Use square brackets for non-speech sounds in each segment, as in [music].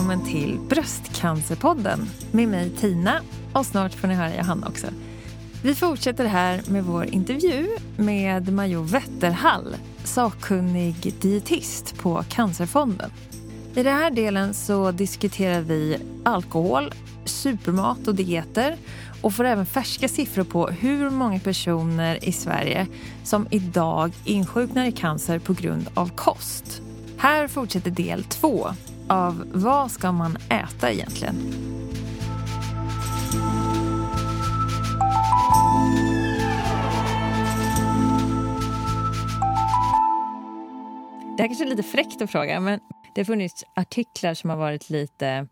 välkommen till Bröstcancerpodden med mig Tina och snart får ni höra Johanna också. Vi fortsätter här med vår intervju med Majo Wetterhall, sakkunnig dietist på Cancerfonden. I den här delen så diskuterar vi alkohol, supermat och dieter och får även färska siffror på hur många personer i Sverige som idag insjuknar i cancer på grund av kost. Här fortsätter del två av vad ska man äta egentligen? Det här kanske är lite fräckt att fråga, men det har funnits artiklar som har varit lite,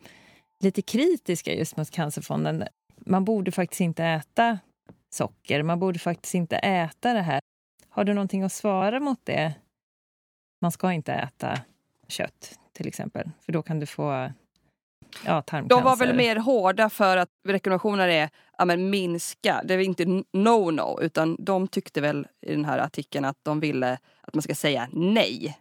lite kritiska just mot Cancerfonden. Man borde faktiskt inte äta socker, man borde faktiskt inte äta det här. Har du någonting att svara mot det? Man ska inte äta kött, till exempel, för då kan du få ja, tarmcancer. De var väl mer hårda för att rekommendationer är ja, men minska, det är inte no-no, utan de tyckte väl i den här artikeln att de ville att man ska säga nej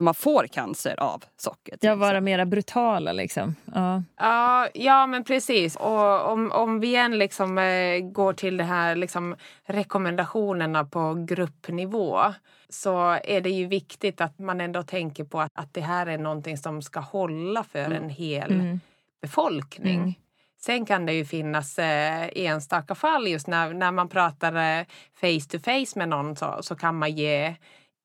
man får cancer av socker. Ja, vara mera brutala liksom. Ja, ja, ja men precis. Och om, om vi än liksom, eh, går till de här liksom, rekommendationerna på gruppnivå så är det ju viktigt att man ändå tänker på att, att det här är någonting som ska hålla för mm. en hel mm. befolkning. Mm. Sen kan det ju finnas eh, enstaka fall just när, när man pratar eh, face to face med någon så, så kan man ge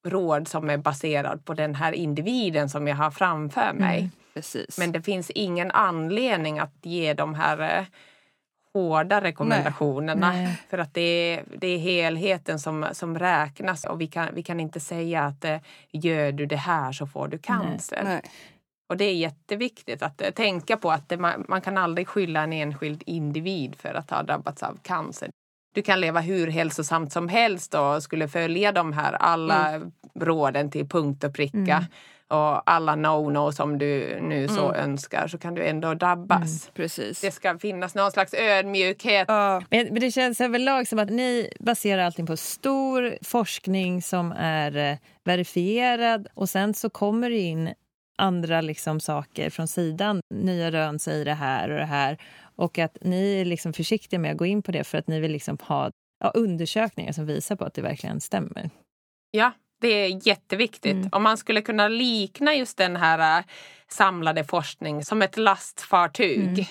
råd som är baserad på den här individen som jag har framför mig. Mm. Precis. Men det finns ingen anledning att ge de här eh, hårda rekommendationerna. Nej. Nej. För att det är, det är helheten som, som räknas och vi kan, vi kan inte säga att eh, gör du det här så får du cancer. Nej. Och det är jätteviktigt att eh, tänka på att det, man, man kan aldrig skylla en enskild individ för att ha drabbats av cancer du kan leva hur hälsosamt som helst och skulle följa de här alla mm. råden till punkt och pricka mm. och alla no-no som du nu så mm. önskar så kan du ändå drabbas. Mm, precis. Det ska finnas någon slags ödmjukhet. Ja. Men, men det känns överlag som att ni baserar allting på stor forskning som är eh, verifierad och sen så kommer det in andra liksom saker från sidan. Nya rön säger det här och det här. Och att ni är liksom försiktiga med att gå in på det för att ni vill liksom ha ja, undersökningar som visar på att det verkligen stämmer. Ja, det är jätteviktigt. Mm. Om man skulle kunna likna just den här äh, samlade forskning som ett lastfartyg. Mm.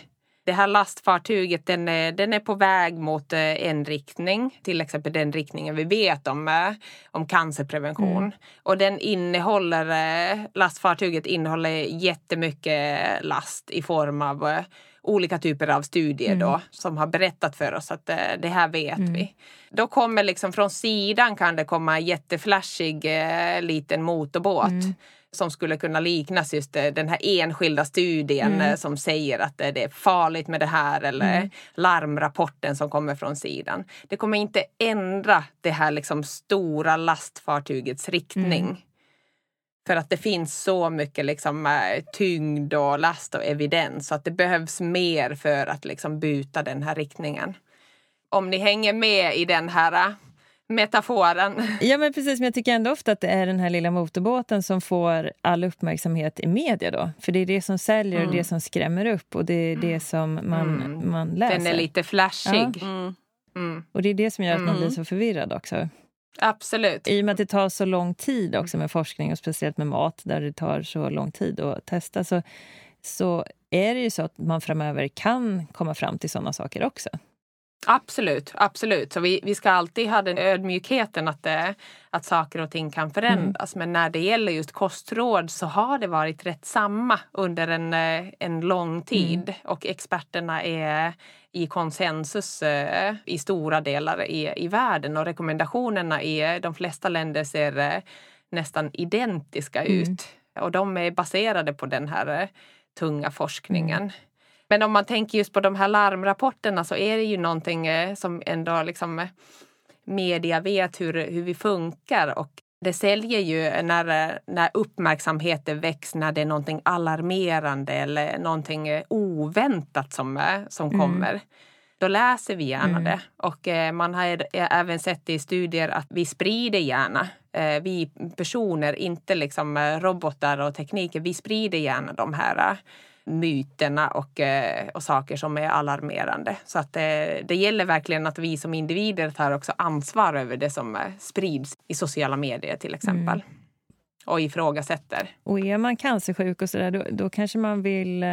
Det här lastfartyget den är, den är på väg mot äh, en riktning, till exempel den riktningen vi vet om, äh, om cancerprevention. Mm. Och den innehåller, lastfartyget innehåller jättemycket last i form av olika typer av studier mm. då som har berättat för oss att eh, det här vet mm. vi. Då kommer liksom från sidan kan det komma en jätteflashig eh, liten motorbåt mm. som skulle kunna liknas just eh, den här enskilda studien mm. eh, som säger att det är farligt med det här eller mm. larmrapporten som kommer från sidan. Det kommer inte ändra det här liksom stora lastfartygets riktning. Mm. För att det finns så mycket liksom, eh, tyngd och last och evidens så att det behövs mer för att liksom, byta den här riktningen. Om ni hänger med i den här eh, metaforen. [laughs] Ja men precis, men jag tycker ändå ofta att det är den här lilla motorbåten som får all uppmärksamhet i media då. För det är det som säljer mm. och det som skrämmer upp och det är det som man, mm. man läser. Den är lite flashig. Ja. Mm. mm. Och det är det som gör att man blir mm. så förvirrad också. Absolut. I och med att det tar så lång tid också med forskning och speciellt med mat där det tar så lång tid att testa så, så är det ju så att man framöver kan komma fram till såna saker också. Absolut, absolut. Så vi, vi ska alltid ha den ödmjukheten att, det, eh, att saker och ting kan förändras. Mm. Men när det gäller just kostråd så har det varit rätt samma under en, eh, en lång tid. Mm. Och experterna är i konsensus eh, i stora delar i, i världen. Och rekommendationerna i de flesta länder ser nästan identiska mm. ut. Och de är baserade på den här tunga forskningen. Men om man tänker just på de här larmrapporterna så är det ju någonting eh, som ändå liksom eh, media vet hur, hur vi funkar och det säljer ju när, när uppmärksamheten väcks, när det är någonting alarmerande eller någonting eh, oväntat som, som mm. kommer. då läser vi gärna Mm. det. Och eh, man har även sett i studier att vi sprider gärna, eh, vi personer, inte liksom eh, robotar och tekniker, vi sprider gärna de här eh, myterna och, eh, och saker som är alarmerande. Så att eh, det gäller verkligen att vi som individer tar också ansvar över det som eh, sprids i sociala medier till exempel. Och ifrågasätter. Och är man cancersjuk och sådär, då, då kanske man vill...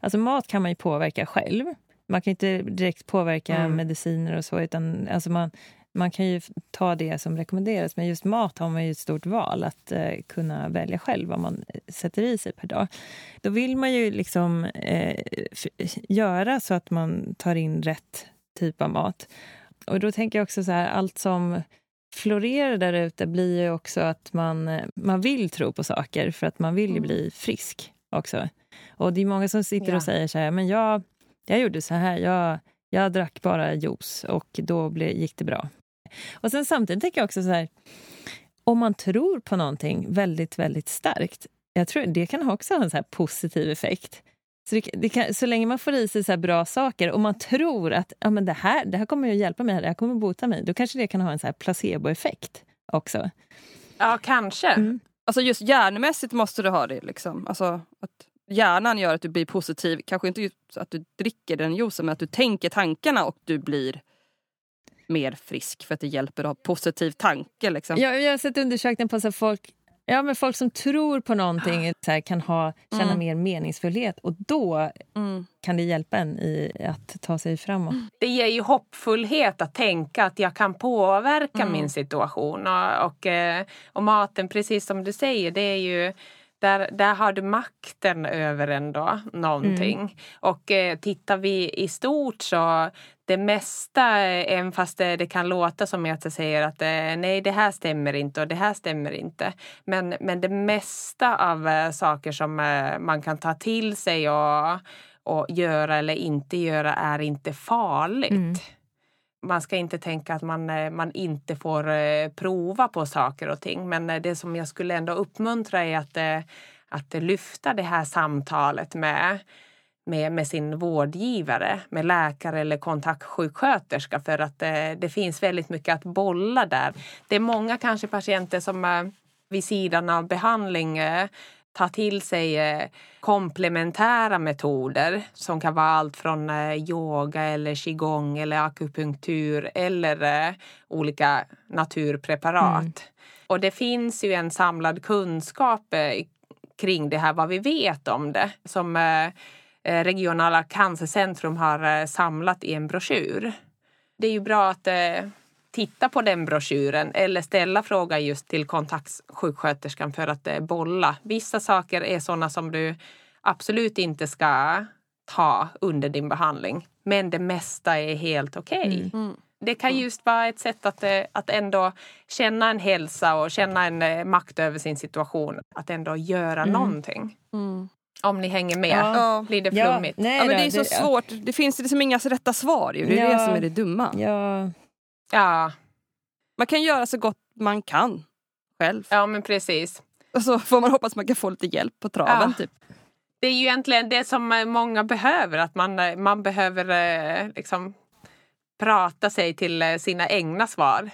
Alltså mat kan man ju påverka själv. Man kan inte direkt påverka Mm. mediciner och så, utan alltså man, man kan ju ta det som rekommenderas. Men just mat har man ju ett stort val att eh, kunna välja själv vad man sätter i sig per dag. Då vill man ju liksom eh, göra så att man tar in rätt typ av mat. Och då tänker jag också så här, allt som florerar där ute blir ju också att man, eh, man vill tro på saker för att man vill ju Mm. bli frisk också. Och det är många som sitter Ja. och säger så här, men jag, jag gjorde så här, jag, jag drack bara juice och då ble, gick det bra. Och sen samtidigt tänker jag också så här, om man tror på någonting väldigt, väldigt starkt, jag tror det kan också ha en så positiv effekt. Så, det, det kan, så länge man får i sig så bra saker och man tror att ja, men det, här, det här kommer att hjälpa mig, det här kommer att bota mig, då kanske det kan ha en så här placeboeffekt också. Ja, kanske. Mm. Alltså just hjärnmässigt måste du ha det. Liksom. Alltså, att hjärnan gör att du blir positiv. Kanske inte just att du dricker den juicen men att du tänker tankarna och du blir mer frisk för att det hjälper att ha positiv tanke. Liksom. Jag, jag har sett undersökningar på så folk, ja, men folk som tror på någonting så här, kan ha, känna Mm. mer meningsfullhet och då Mm. kan det hjälpa en i att ta sig framåt. det ger ju hoppfullhet att tänka att jag kan påverka Mm. min situation. Och, och, eh, och maten, precis som du säger, det är ju där, där har du makten över ändå någonting. Och eh, tittar vi i stort så det mesta, även fast det, det kan låta som att jag säger att eh, nej det här stämmer inte och det här stämmer inte. Men, men det mesta av eh, saker som eh, man kan ta till sig och, och göra eller inte göra är inte farligt. Mm. Man ska inte tänka att man, man inte får prova på saker och ting. Men det som jag skulle ändå uppmuntra är att, att lyfta det här samtalet med, med, med sin vårdgivare, med läkare eller kontaktsjuksköterska för att eh, det finns väldigt mycket att bolla där. Det är många kanske patienter som eh, vid sidan av behandling eh, tar till sig komplementära metoder som kan vara allt från yoga eller qigong eller akupunktur eller olika naturpreparat. Mm. Och det finns ju en samlad kunskap kring det här, vad vi vet om det, som regionala cancercentrum har eh, samlat i en broschyr. Det är ju bra att eh, titta på den broschyren eller ställa frågan just till kontaktsjuksköterskan för att eh, bolla. Vissa saker är sådana som du absolut inte ska ta under din behandling. Men det mesta är helt okej. Mm. Mm. Det kan just vara ett sätt att, eh, att ändå känna en hälsa och känna en eh, makt över sin situation. Att ändå göra Mm. någonting. Mm. Om ni hänger med. Ja. Ja. Blir det Ja, flummigt? nej Ja, men det är så ja. svårt. Det finns liksom inga rätta svar. Ju. Det är Ja. det som är det dumma. Ja, Ja, Man kan göra så gott man kan själv. ja men precis. Och så får man hoppas man kan få lite hjälp på traven. Ja. Typ. Det är ju egentligen det som eh, många behöver. Att man, eh, man behöver eh, liksom prata sig till sina egna svar.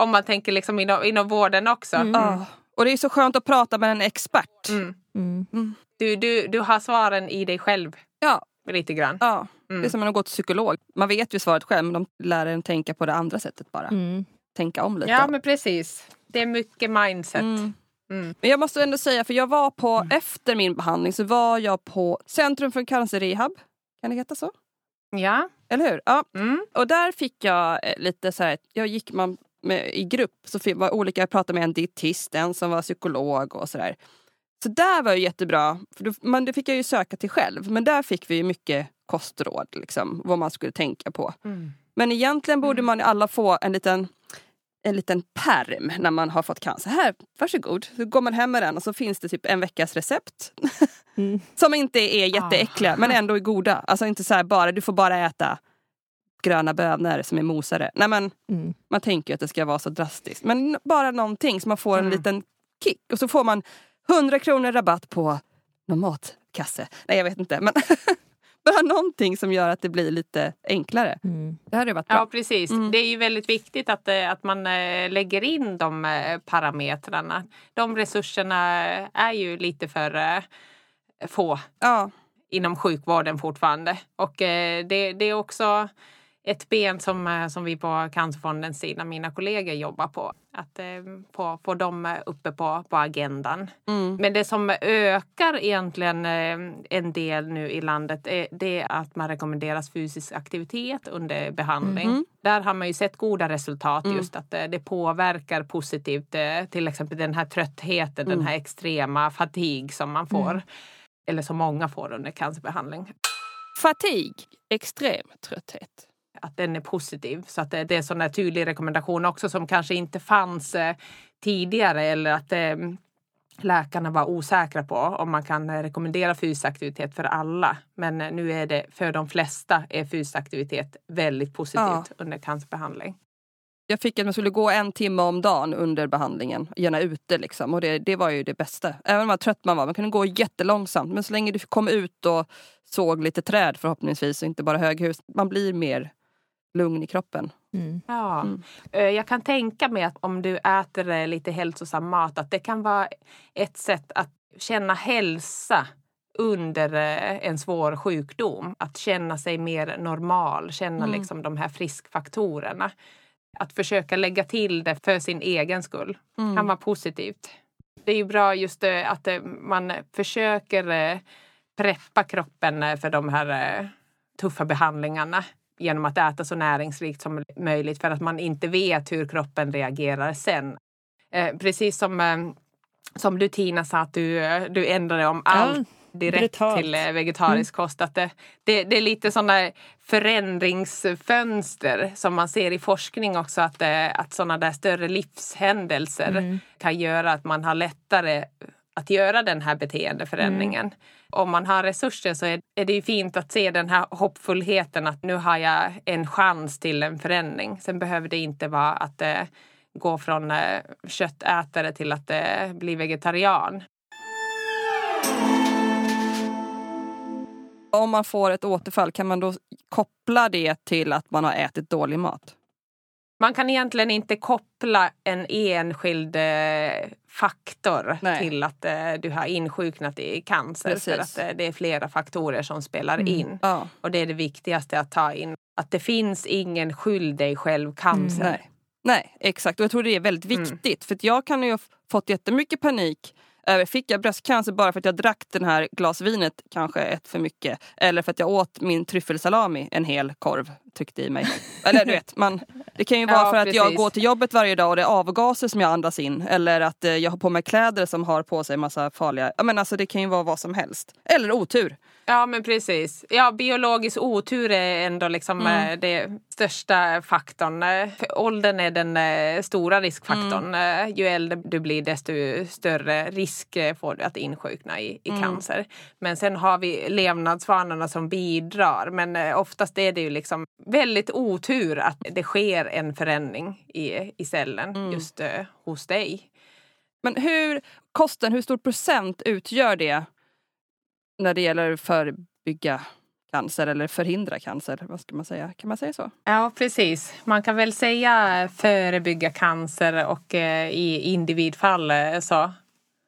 Om man tänker liksom inom, inom vården också. Mm. Ja. Och det är så skönt att prata med en expert. Mm. Mm. Du, du, du har svaren i dig själv Ja, lite grann. ja. Mm. Det är som att gå till psykolog. Man vet ju svaret själv men de lär en tänka på det andra sättet bara. Mm. Tänka om lite. Ja men precis. Det är mycket mindset. Mm. Mm. Men jag måste ändå säga, för jag var på, efter min behandling så var jag på Centrum för cancerrehab. Kan det heta så? Ja. Eller hur? Ja. Mm. Och där fick jag eh, lite så här, jag gick man med, i grupp så fick, var olika, jag pratade med en dietist, en som var psykolog och sådär. Så där var ju jättebra, för då, man, det fick jag ju söka till själv. Men där fick vi ju mycket kostråd, liksom, vad man skulle tänka på. Mm. Men egentligen borde man alla få en liten en liten perm när man har fått cancer. Här, varsågod. Så går man hem med den och så finns det typ en veckas recept. Mm. [laughs] Som inte är jätteäckliga men ändå är goda. Alltså inte så bara, du får bara äta gröna bönor som är mosade. Nej men Mm. man tänker att det ska vara så drastiskt. Men bara någonting så man får en Mm. liten kick. Och så får man 100 kronor rabatt på någon matkasse. Nej jag vet inte. Men [laughs] Bara någonting som gör att det blir lite enklare. Mm. Det hade varit bra. Ja, precis. Mm. Det är ju väldigt viktigt att, eh, att man eh, lägger in de eh, parametrarna. De resurserna är ju lite för få Ja. inom sjukvården fortfarande. Och det, det är också ett ben som, eh, som vi på Cancerfondens sida, mina kollegor, jobbar på. Att eh, få, få dem eh, uppe på, på agendan. Mm. Men det som ökar egentligen eh, en del nu i landet är, det är att man rekommenderas fysisk aktivitet under behandling. Mhm. Där har man ju sett goda resultat Mm. just att eh, det påverkar positivt eh, till exempel den här tröttheten, Mm. den här extrema fatig som man får. Mm. Eller som många får under cancerbehandling. Fatig, extrem trötthet. Att den är positiv. Så att det, det är här tydlig rekommendation också som kanske inte fanns eh, tidigare eller att eh, läkarna var osäkra på om man kan eh, rekommendera fysisk aktivitet för alla. Men nu är det för de flesta är fysisk aktivitet väldigt positivt Ja. under cancerbehandling. Jag fick att man skulle gå en timme om dagen under behandlingen, gärna ute. Liksom. Och det, det var ju det bästa. Även om man trött man var, man kunde gå jättelångsamt. Men så länge du kom ut och såg lite träd förhoppningsvis och inte bara höghus. Man blir mer lugn i kroppen. Mm. Ja. Mm. Eh, Jag kan tänka mig att om du äter eh, lite hälsosam mat att det kan vara ett sätt att känna hälsa under eh, en svår sjukdom. Att känna sig mer normal, känna Mm. liksom de här friskfaktorerna. Att försöka lägga till det för sin egen skull Mm. kan vara positivt. Det är ju bra just att man försöker preppa kroppen för de här tuffa behandlingarna genom att äta så näringsrikt som möjligt för att man inte vet hur kroppen reagerar sen. Eh, precis som, eh, som du Tina sa att du, eh, du ändrade om allt direkt brutalt. till eh, vegetarisk kost. Att det, det, det är lite sådana förändringsfönster som man ser i forskning också att, att sådana där större livshändelser Mm. kan göra att man har lättare att göra den här beteendeförändringen. Om man har resurser så är, är det ju fint att se den här hoppfullheten att nu har jag en chans till en förändring. Sen behöver det inte vara att eh, gå från eh, köttätare till att eh, bli vegetarian. Om man får ett återfall, kan man då koppla det till att man har ätit dålig mat? Man kan egentligen inte koppla en enskild eh, faktor Nej. till att eh, du har insjuknat i cancer. För att eh, det är flera faktorer som spelar Mm. in. Ja. Och det är det viktigaste att ta in. Att det finns ingen skyll dig själv cancer. Nej. Nej, exakt. Och jag tror det är väldigt Mm. viktigt. För jag kan ju ha fått jättemycket panik fick jag bröstcancer bara för att jag drack den här glasvinet kanske ett för mycket? Eller för att jag åt min tryffelsalami en hel korv tryckte i mig. Eller du vet, man, det kan ju vara Ja, för att jag precis. går till jobbet varje dag och det är avgaser som jag andas in. Eller att eh, jag har på mig kläder som har på sig massa farliga... Ja, men alltså, det kan ju vara vad som helst. Eller otur. Ja, men precis. Ja, biologisk otur är ändå liksom Mm. eh, det största faktorn. För Åldern är den eh, stora riskfaktorn. Mm. Ju äldre du blir desto större risk får du att insjukna i, i Mm. cancer. Men sen har vi levnadsvanorna som bidrar. Men oftast är det ju liksom väldigt otur att det sker en förändring i, i cellen Mm. just eh, hos dig. Men hur, kosten, hur stor procent utgör det när det gäller att förebygga cancer eller förhindra cancer? Vad ska man säga? Kan man säga så? Ja, precis. Man kan väl säga förebygga cancer och eh, i individfall eh, så.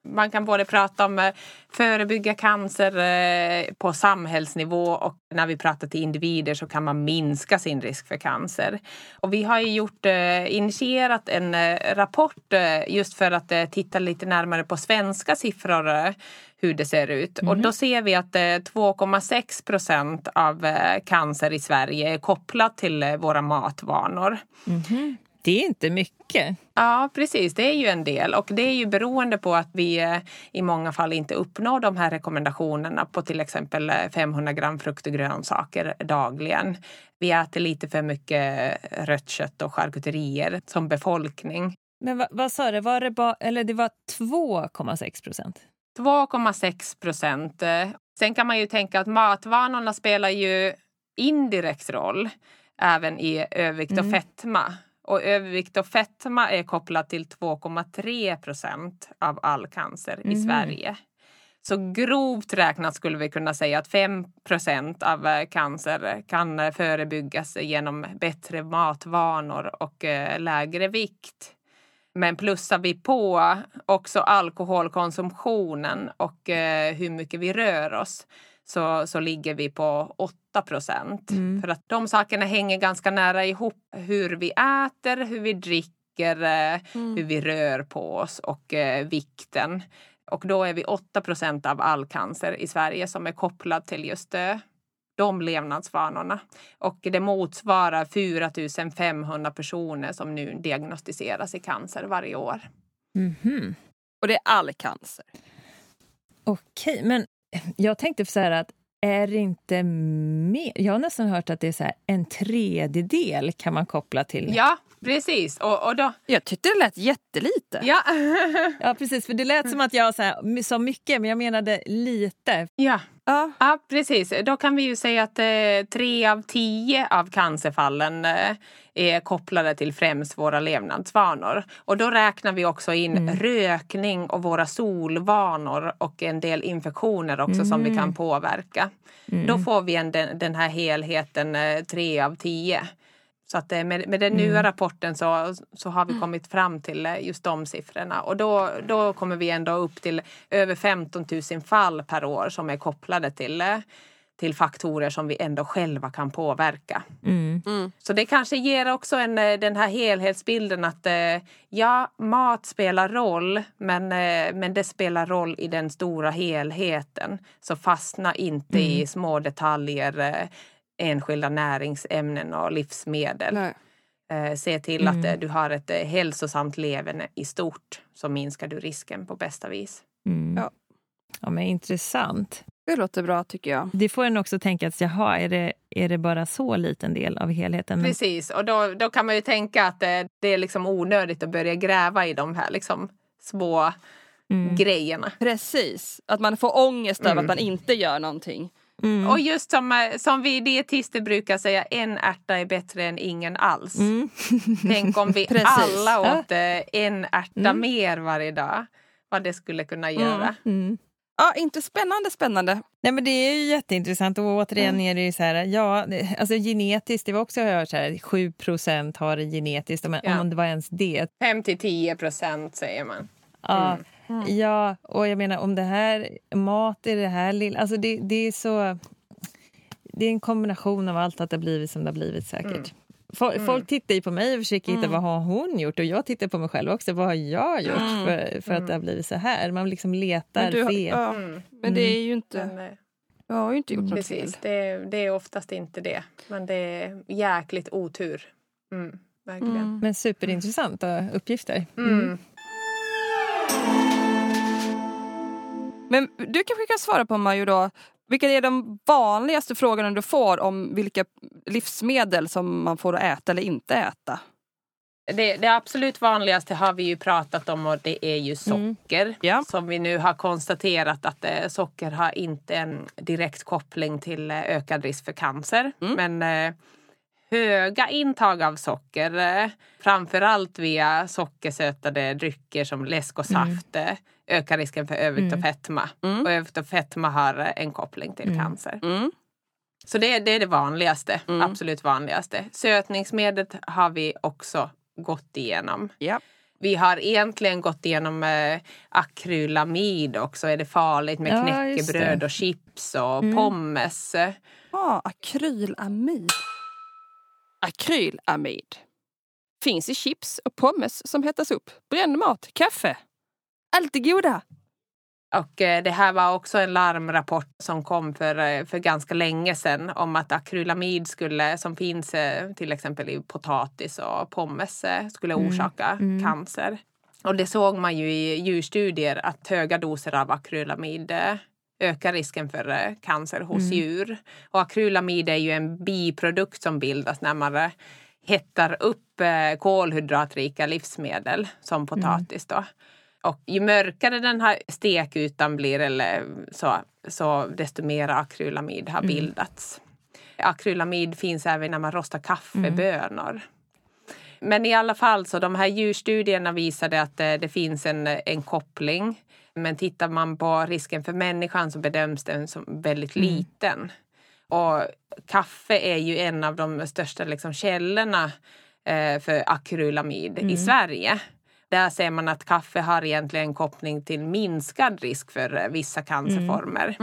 Man kan både prata om eh, förebygga cancer eh, på samhällsnivå och när vi pratar till individer så kan man minska sin risk för cancer. Och vi har gjort, eh, initierat en rapport just för att titta lite närmare på svenska siffror hur det ser ut. Och då ser vi att eh, 2,6 procent av cancer i Sverige är kopplat till våra matvanor. Mhm. Det är inte mycket. Ja, precis. Det är ju en del och det är ju beroende på att vi eh, i många fall inte uppnår de här rekommendationerna på till exempel eh, 500 gram frukt och grönsaker dagligen. Vi äter lite för mycket eh, rött kött och charkuterier som befolkning. Men vad, vad sa du, var det, ba, eller det var 2,6 procent? 2,6 procent. Eh, Sen kan man ju tänka att matvanorna spelar ju indirekt roll även i övervikt och Mm. fetma. Och övervikt och fetma är kopplat till 2,3 procent av all cancer i Mhm. Sverige. Så grovt räknat skulle vi kunna säga att 5% av eh, cancer kan eh, förebyggas genom bättre matvanor och eh, lägre vikt. Men plussar vi på också alkoholkonsumtionen och hur mycket vi rör oss så, så ligger vi på 8 procent. Mm. För att de sakerna hänger ganska nära ihop. Hur vi äter, hur vi dricker, mm. hur vi rör på oss och eh, vikten. Och då är vi 8 procent av all cancer i Sverige som är kopplad till just eh, de levnadsvanorna. Och det motsvarar 4 500 personer som nu diagnostiseras i cancer varje år. Mm -hmm. Och det är all cancer? Okej, men jag tänkte så här att är det inte mer? Jag har nästan hört att det är så här, en tredjedel kan man koppla till. Ja, precis. Och, och då... Jag tyckte det lät jättelite. Ja, ja precis. För det lät som att jag sa mycket, men jag menade lite. Ja. Ja. ja, precis. Då kan vi ju säga att eh, tre av tio av cancerfallen eh, är kopplade till främst våra levnadsvanor. Och då räknar vi också in mm. rökning och våra solvanor och en del infektioner också mm. som vi kan mm. påverka. Mm. Då får vi en, den, den här helheten eh, tre av tio. Så att eh, med, med den nya mm. rapporten så, så har vi mm. kommit fram till eh, just de siffrorna och då, då kommer vi ändå upp till över 15 000 fall per år som är kopplade till eh, till faktorer som vi ändå själva kan påverka. Mm. Mm. Så det kanske ger också en, den här helhetsbilden att ja, mat spelar roll men, men det spelar roll i den stora helheten. Så fastna inte mm. i små detaljer enskilda näringsämnen och livsmedel. Nej. Eh, se till mm. att eh, du har ett eh, hälsosamt leverne i stort så minskar du risken på bästa vis. Mm. Ja. ja, men intressant. Det låter bra tycker jag. Det får en också tänka att jaha, är det, är det bara så liten del av helheten? Precis, och då, då kan man ju tänka att det, det är liksom onödigt att börja gräva i de här liksom små mm. grejerna. Precis, att man får ångest över att mm. man inte gör någonting. Mm. Och just som, eh, som vi dietister brukar säga, en ärta är bättre än ingen alls. Mm. Tänk om vi [laughs] alla åt en ärta mm. mer varje dag. Vad det skulle kunna mm. göra. Mm. Ja, inte spännande, spännande. Nej, men det är ju jätteintressant och återigen är det ju så här, ja, alltså genetiskt, det var också jag hört så här, 7% har det genetiskt, om, ja. om det var ens det. 5 till 10 procent säger man. Ja, Mm. Ja, och jag menar om det här, mat är det här lilla, alltså det, det är så... Det är en kombination av allt att det har blivit som det har blivit säkert. Mm. Folk, mm. folk tittar ju på mig och försöker hitta mm. vad har hon gjort och jag tittar på mig själv också. Vad har jag gjort mm. för, för att det har blivit så här? Man liksom letar men du, fel. Ja, men det är ju inte... Jag har ju inte gjort något Precis, fel. Det, det, är oftast inte det. Men det är jäkligt otur. verkligen. Men superintressanta uppgifter. Men du kanske kan svara på Majo då, vilka är de vanligaste frågorna du får om vilka livsmedel som man får äta eller inte äta? Det, det, absolut vanligaste har vi ju pratat om och det är ju mm. socker. Mm. Ja. Som vi nu har konstaterat att eh, socker har inte en direkt koppling till eh, ökad risk för cancer. Mm. Men eh, höga intag av socker, eh, framförallt via sockersötade drycker som läsk och mm. saft, mm. Ökar risken för övervikt och mm. fetma. Mm. Och övervikt och fetma har eh, en koppling till mm. cancer. Mm. Så det, det, är det vanligaste, absolut vanligaste. Sötningsmedlet har vi också gått igenom. Ja. Vi har egentligen gått igenom eh, akrylamid också. Är det farligt med ja, knäckebröd och chips och mm. pommes? Ja, ah, akrylamid akrylamid. Finns i chips och pommes som hettas upp, bränd mat, kaffe. Allt det goda! Och eh, det här var också en larmrapport som kom för, eh, för ganska länge sedan om att akrylamid skulle, som finns eh, till exempel i potatis och pommes skulle mm. orsaka mm. Mm. cancer. Och det såg man ju i djurstudier att höga doser av akrylamid ökar risken för cancer hos mm. djur. Och akrylamid är ju en biprodukt som bildas när man hettar upp kolhydratrika livsmedel som potatis. Då. Och ju mörkare den här stekytan blir eller så, så desto mer akrylamid har mm. bildats. Akrylamid finns även när man rostar kaffebönor. Mm. Men i alla fall så de här djurstudierna visade att det, det finns en, en koppling Men tittar man på risken för människan så bedöms den som väldigt liten. Och kaffe är ju en av de största liksom, källorna eh, för akrylamid i Sverige. Där ser man att kaffe har egentligen en koppling till minskad risk för eh, vissa cancerformer.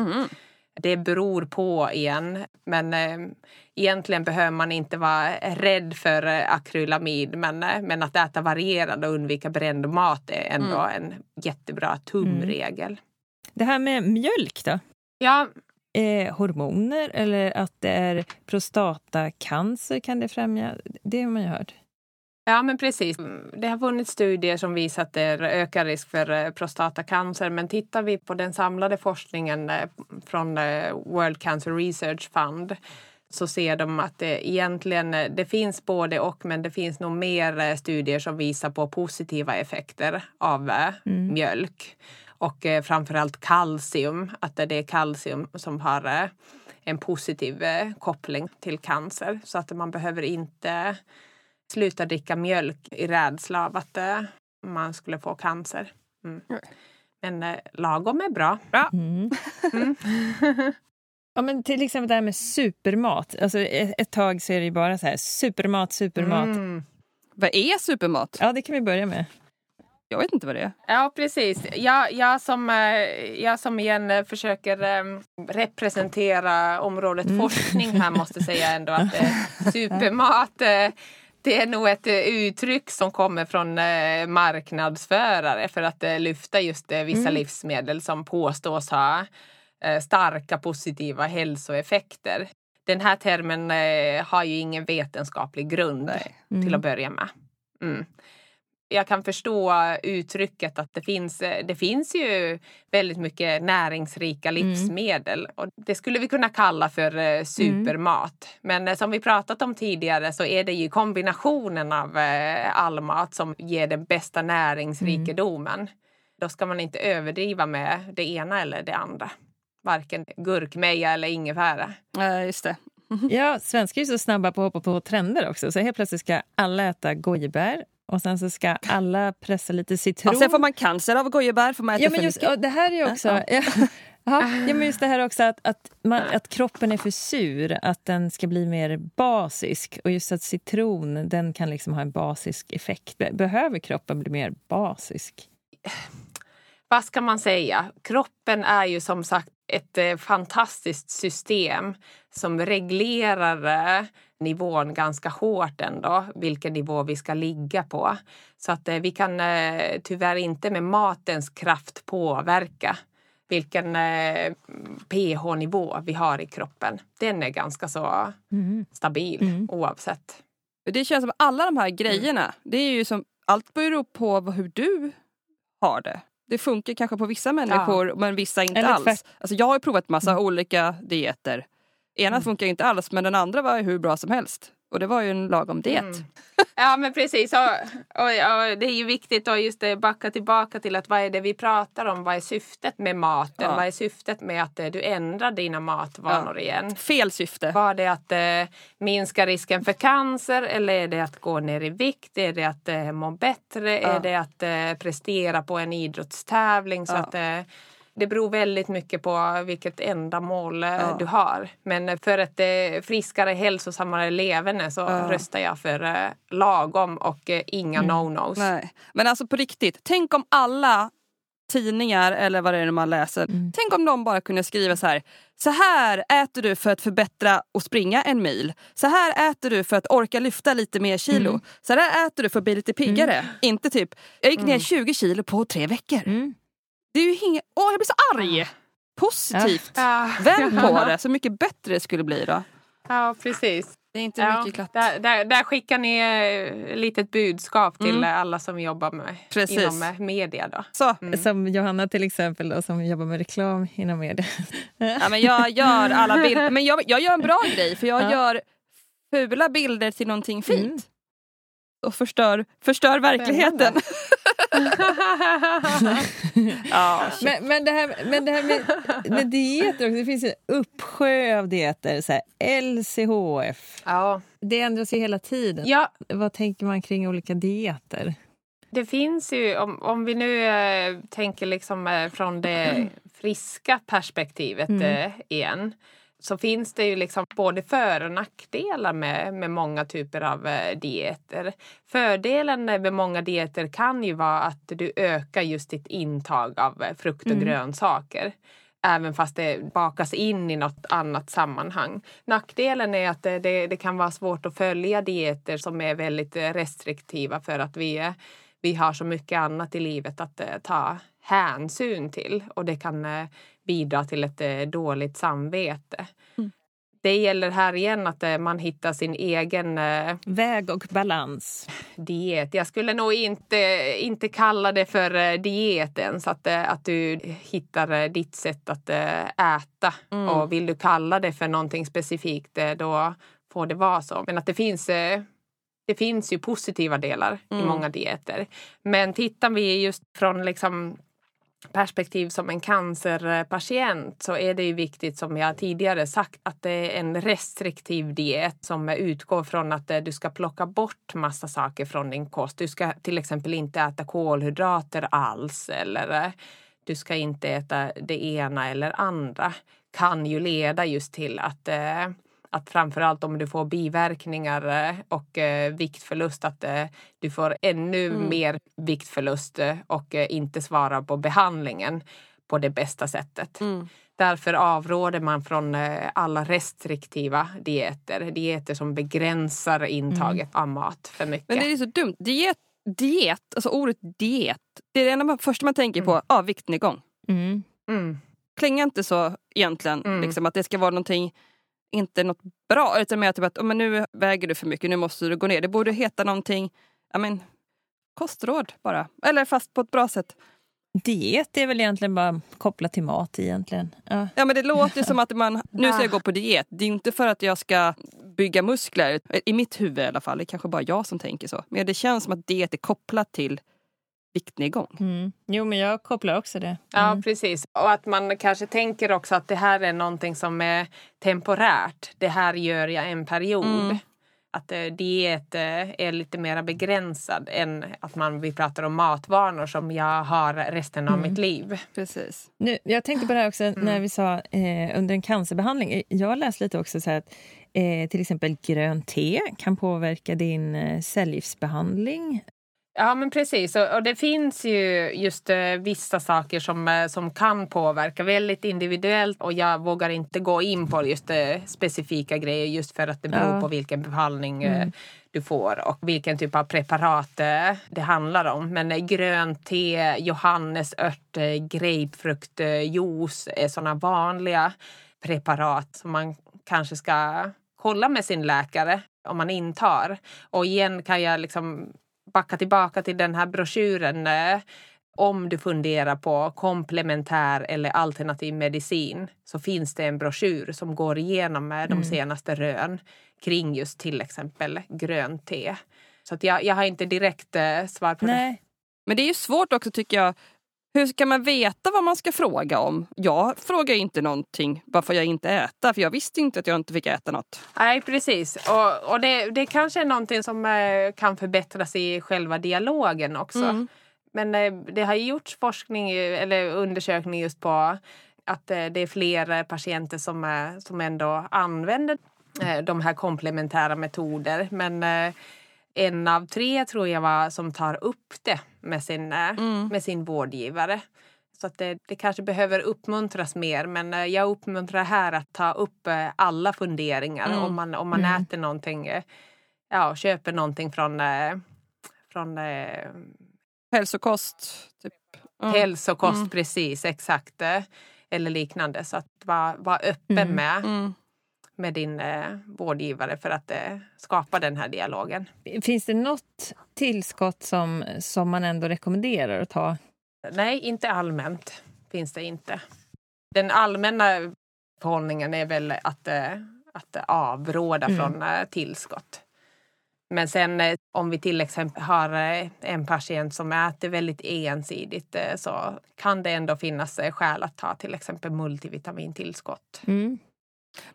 Det beror på igen, men eh, egentligen behöver man inte vara rädd för eh, akrylamid. Men, eh, men att äta varierad och undvika bränd mat är ändå en jättebra tumregel. Det här med mjölk då? Ja, Eh, hormoner eller att det är prostatacancer kan det främja? Det har man ju hört. Ja, men precis. Det har funnits studier som visar att det ökar risk för eh, prostatacancer. Men tittar vi på den samlade forskningen eh, från eh, World Cancer Research Fund så ser de att det egentligen det finns både och men det finns nog mer studier som visar på positiva effekter av mjölk. Och framförallt kalcium, att det är kalcium som har en positiv koppling till cancer. Så att man behöver inte sluta dricka mjölk i rädsla av att eh, man skulle få cancer. Mm. Men eh, lagom är bra. Bra. Mm. [laughs] ja, men till exempel det här med supermat. Alltså, ett, ett tag så är det ju bara så här supermat, supermat. Mm. Vad är supermat? Ja, det kan vi börja med. Jag vet inte vad det är. Ja, precis. Jag, jag, som, eh, jag som igen eh, försöker eh, representera området forskning här måste säga ändå att [laughs] supermat det är nog ett eh, uttryck som kommer från eh, marknadsförare för att eh, lyfta just vissa livsmedel som påstås ha starka positiva hälsoeffekter. Den här termen har ju ingen vetenskaplig grund till att börja med. Mm. Jag kan förstå uttrycket att det finns, det finns ju väldigt mycket näringsrika livsmedel och det skulle vi kunna kalla för eh, supermat. Men eh, som vi pratat om tidigare så är det ju kombinationen av eh, all mat som ger den bästa näringsrikedomen. Då ska man inte överdriva med det ena eller det andra. Varken gurkmeja eller ingefära. Ja, just det. [laughs] Ja, svenskar är så snabba på att hoppa på trender också. Så helt plötsligt ska alla äta gojibär och sen så ska alla pressa lite citron. Ja, sen får man cancer av gojibär för man äter ja, men just, det här är ju också... Ja. Ja, ja, men just det här också att, att, man, att kroppen är för sur, att den ska bli mer basisk. Och just att citron, den kan liksom ha en basisk effekt. Be- Behöver kroppen bli mer basisk? vad ska man säga? Kroppen är ju som sagt ett eh, fantastiskt system som reglerar eh, nivån ganska hårt ändå, vilken nivå vi ska ligga på. Så att eh, vi kan tyvärr inte med matens kraft påverka vilken pH-nivå vi har i kroppen. Den är ganska så stabil oavsett. Det känns som alla de här grejerna, det är ju som, allt beror på hur du har det. Det funkar kanske på vissa människor men vissa inte Eller alls. Alltså jag har provat massa olika dieter. Ena funkar inte alls men den andra var hur bra som helst. Och det var ju en lagom diet. Ja men precis. Och, och, och det är ju viktigt att just det, backa tillbaka till att vad är det vi pratar om? Vad är syftet med maten? Ja. Vad är syftet med att eh, du ändrar dina matvanor igen? Fel syfte. Var det att eh, minska risken för cancer eller är det att gå ner i vikt? Är det att eh, må bättre? Är det att eh, prestera på en idrottstävling? Så Ja. att, eh, det beror väldigt mycket på vilket ändamål eh, Ja. du har. Men för ett eh, friskare, hälsosammare leverne så Ja. röstar jag för eh, lagom och inga no-nos. Nej. Men alltså på riktigt, tänk om alla tidningar eller vad det är man läser, tänk om de bara kunde skriva så här. Så här äter du för att förbättra och springa en mil. Så här äter du för att orka lyfta lite mer kilo. Så här äter du för att bli lite piggare. Inte typ, jag gick ner 20 kilo på tre veckor. Mm. Det är ju inget, åh jag blir så arg! Positivt. Ja. Vänd på det, så mycket bättre det skulle bli då. ja, precis. Det är inte Ja, mycket glatt. där, där, där skickar ni eh, litet budskap till Mm. alla som jobbar med, Precis. inom eh, media. Då. Så. Som Johanna till exempel, då, som jobbar med reklam inom media. Ja, men jag gör alla bilder. [laughs] Men jag, jag gör en bra grej för jag Ja. gör fula bilder till någonting fint. Mm. Och förstör, förstör verkligheten. Ja. Men, men det här, men det här med, med dieter också, det finns en uppsjö av dieter. Så här, LCHF. ja. Det ändras ju hela tiden. ja, Vad tänker man kring olika dieter? Det finns ju, om, om vi nu äh, tänker liksom äh, från det friska perspektivet mm. äh, igen så finns det ju liksom både för och nackdelar med, med många typer av eh, dieter. Fördelen med många dieter kan ju vara att du ökar just ditt intag av eh, frukt och mm. grönsaker. Även fast det bakas in i något annat sammanhang. Nackdelen är att det, det, det kan vara svårt att följa dieter som är väldigt eh, restriktiva för att vi, vi har så mycket annat i livet att ta hänsyn till och det kan bidra till ett eh, dåligt samvete. Mm. Det gäller här igen att eh, man hittar sin egen... Eh, Väg och balans. Diet. Jag skulle nog inte, inte kalla det för diet ens. Att, att du hittar ditt sätt att äta. Mm. Och vill du kalla det för någonting specifikt då får det vara så. Men att det finns det finns ju positiva delar mm. i många dieter. Men tittar vi just från liksom perspektiv som en cancerpatient så är det ju viktigt som jag tidigare sagt att det är en restriktiv diet som utgår från att eh, du ska plocka bort massa saker från din kost. Du ska till exempel inte äta kolhydrater alls eller eh, du ska inte äta det ena eller andra kan ju leda just till att eh, att framförallt om du får biverkningar eh, och eh, viktförlust att eh, du får ännu mm. mer viktförlust och eh, inte svarar på behandlingen på det bästa sättet. Mm. Därför avråder man från alla restriktiva dieter. Dieter som begränsar intaget mm. av mat för mycket. Men det är så dumt. Diet, diet alltså ordet diet, det är det enda första man tänker på. Mm. Ja, viktnedgång. Mm. Mm. Klingar inte så egentligen, mm. liksom, att det ska vara någonting inte något bra. Utan mer typ att oh, men nu väger du för mycket, nu måste du gå ner. Det borde heta någonting, ja men kostråd bara. Eller fast på ett bra sätt. Diet är väl egentligen bara kopplat till mat egentligen. Ja, ja men det låter som att man, nu ska jag gå på diet. Det är inte för att jag ska bygga muskler, i mitt huvud i alla fall. Det är kanske bara jag som tänker så. Men det känns som att diet är kopplat till viktnedgång. Mm. Jo, men jag kopplar också det. Mm. Ja, precis. Och att man kanske tänker också att det här är någonting som är temporärt. Det här gör jag en period. Mm. Att eh, diet eh, är lite mer begränsad än att man, vi pratar om matvanor som jag har resten av mm. mitt liv. Precis. Nu, jag tänkte på det här också mm. när vi sa eh, under en cancerbehandling. Jag har läst lite också så att eh, till exempel grönt te kan påverka din eh, cellgiftsbehandling. Ja men precis och, det finns ju just uh, vissa saker som, uh, som kan påverka väldigt individuellt och jag vågar inte gå in på just uh, specifika grejer just för att det beror ja. på vilken behandling mm. du får och vilken typ av preparat det handlar om. Men grönt te, johannesört, grapefruktjuice är sådana vanliga preparat som man kanske ska kolla med sin läkare om man intar. Och igen kan jag liksom backa tillbaka till den här broschyren eh, om du funderar på komplementär eller alternativ medicin så finns det en broschyr som går igenom de mm. senaste rön kring just till exempel grönt te. Så att jag, jag har inte direkt eh, svar på Nej. det. Men det är ju svårt också tycker jag hur ska man veta vad man ska fråga om? Jag frågar inte någonting varför jag inte äter för jag visste inte att jag inte fick äta något. Nej precis och, och det, det kanske är någonting som eh, kan förbättras i själva dialogen också. Mm. Men eh, det har gjorts forskning eller undersökning just på att eh, det är fler patienter som, som ändå använder de här komplementära metoder. Men en av tre tror jag var som tar upp det med sin, eh, mm. med sin vårdgivare. Så att det, det, kanske behöver uppmuntras mer men eh, jag uppmuntrar här att ta upp eh, alla funderingar mm. om man, om man mm. äter någonting, ja köper någonting från, från Hälsokost? Typ. Mm. Hälsokost, mm. precis exakt. Eller liknande. Så att vara var öppen mm. med mm med din eh, vårdgivare för att eh, skapa den här dialogen. Finns det något tillskott som, som man ändå rekommenderar att ta? Nej, inte allmänt finns det inte. Den allmänna förhållningen är väl att, eh, att avråda mm. från eh, tillskott. Men sen eh, om vi till exempel har eh, en patient som äter väldigt ensidigt så kan det ändå finnas skäl att ta till exempel multivitamintillskott. Mm.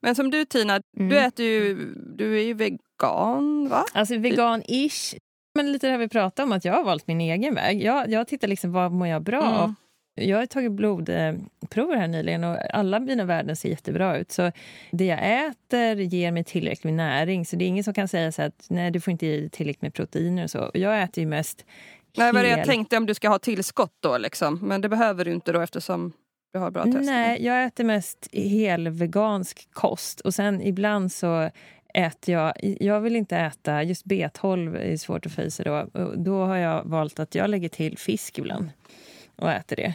Men som du Tina, mm. du äter ju, du är ju vegan va? Alltså vegan-ish. Men lite det här vi pratade om, att jag har valt min egen väg. Jag, jag tittar liksom, vad mår jag bra Mm. av? Jag har tagit blodprover här nyligen och alla mina värden ser jättebra ut. Så det jag äter ger mig tillräckligt med näring. Så det är ingen som kan säga så att nej, du får inte dig tillräckligt med proteiner och så. Jag äter ju mest Nej, vad jag tänkte om du ska ha tillskott då liksom. Men det behöver du inte då eftersom du har bra test. Nej, jag äter mest hel vegansk kost och sen ibland så äter jag... Jag vill inte äta... Just B12 är svårt att få i sig då. Då har jag valt att jag lägger till fisk ibland och äter det.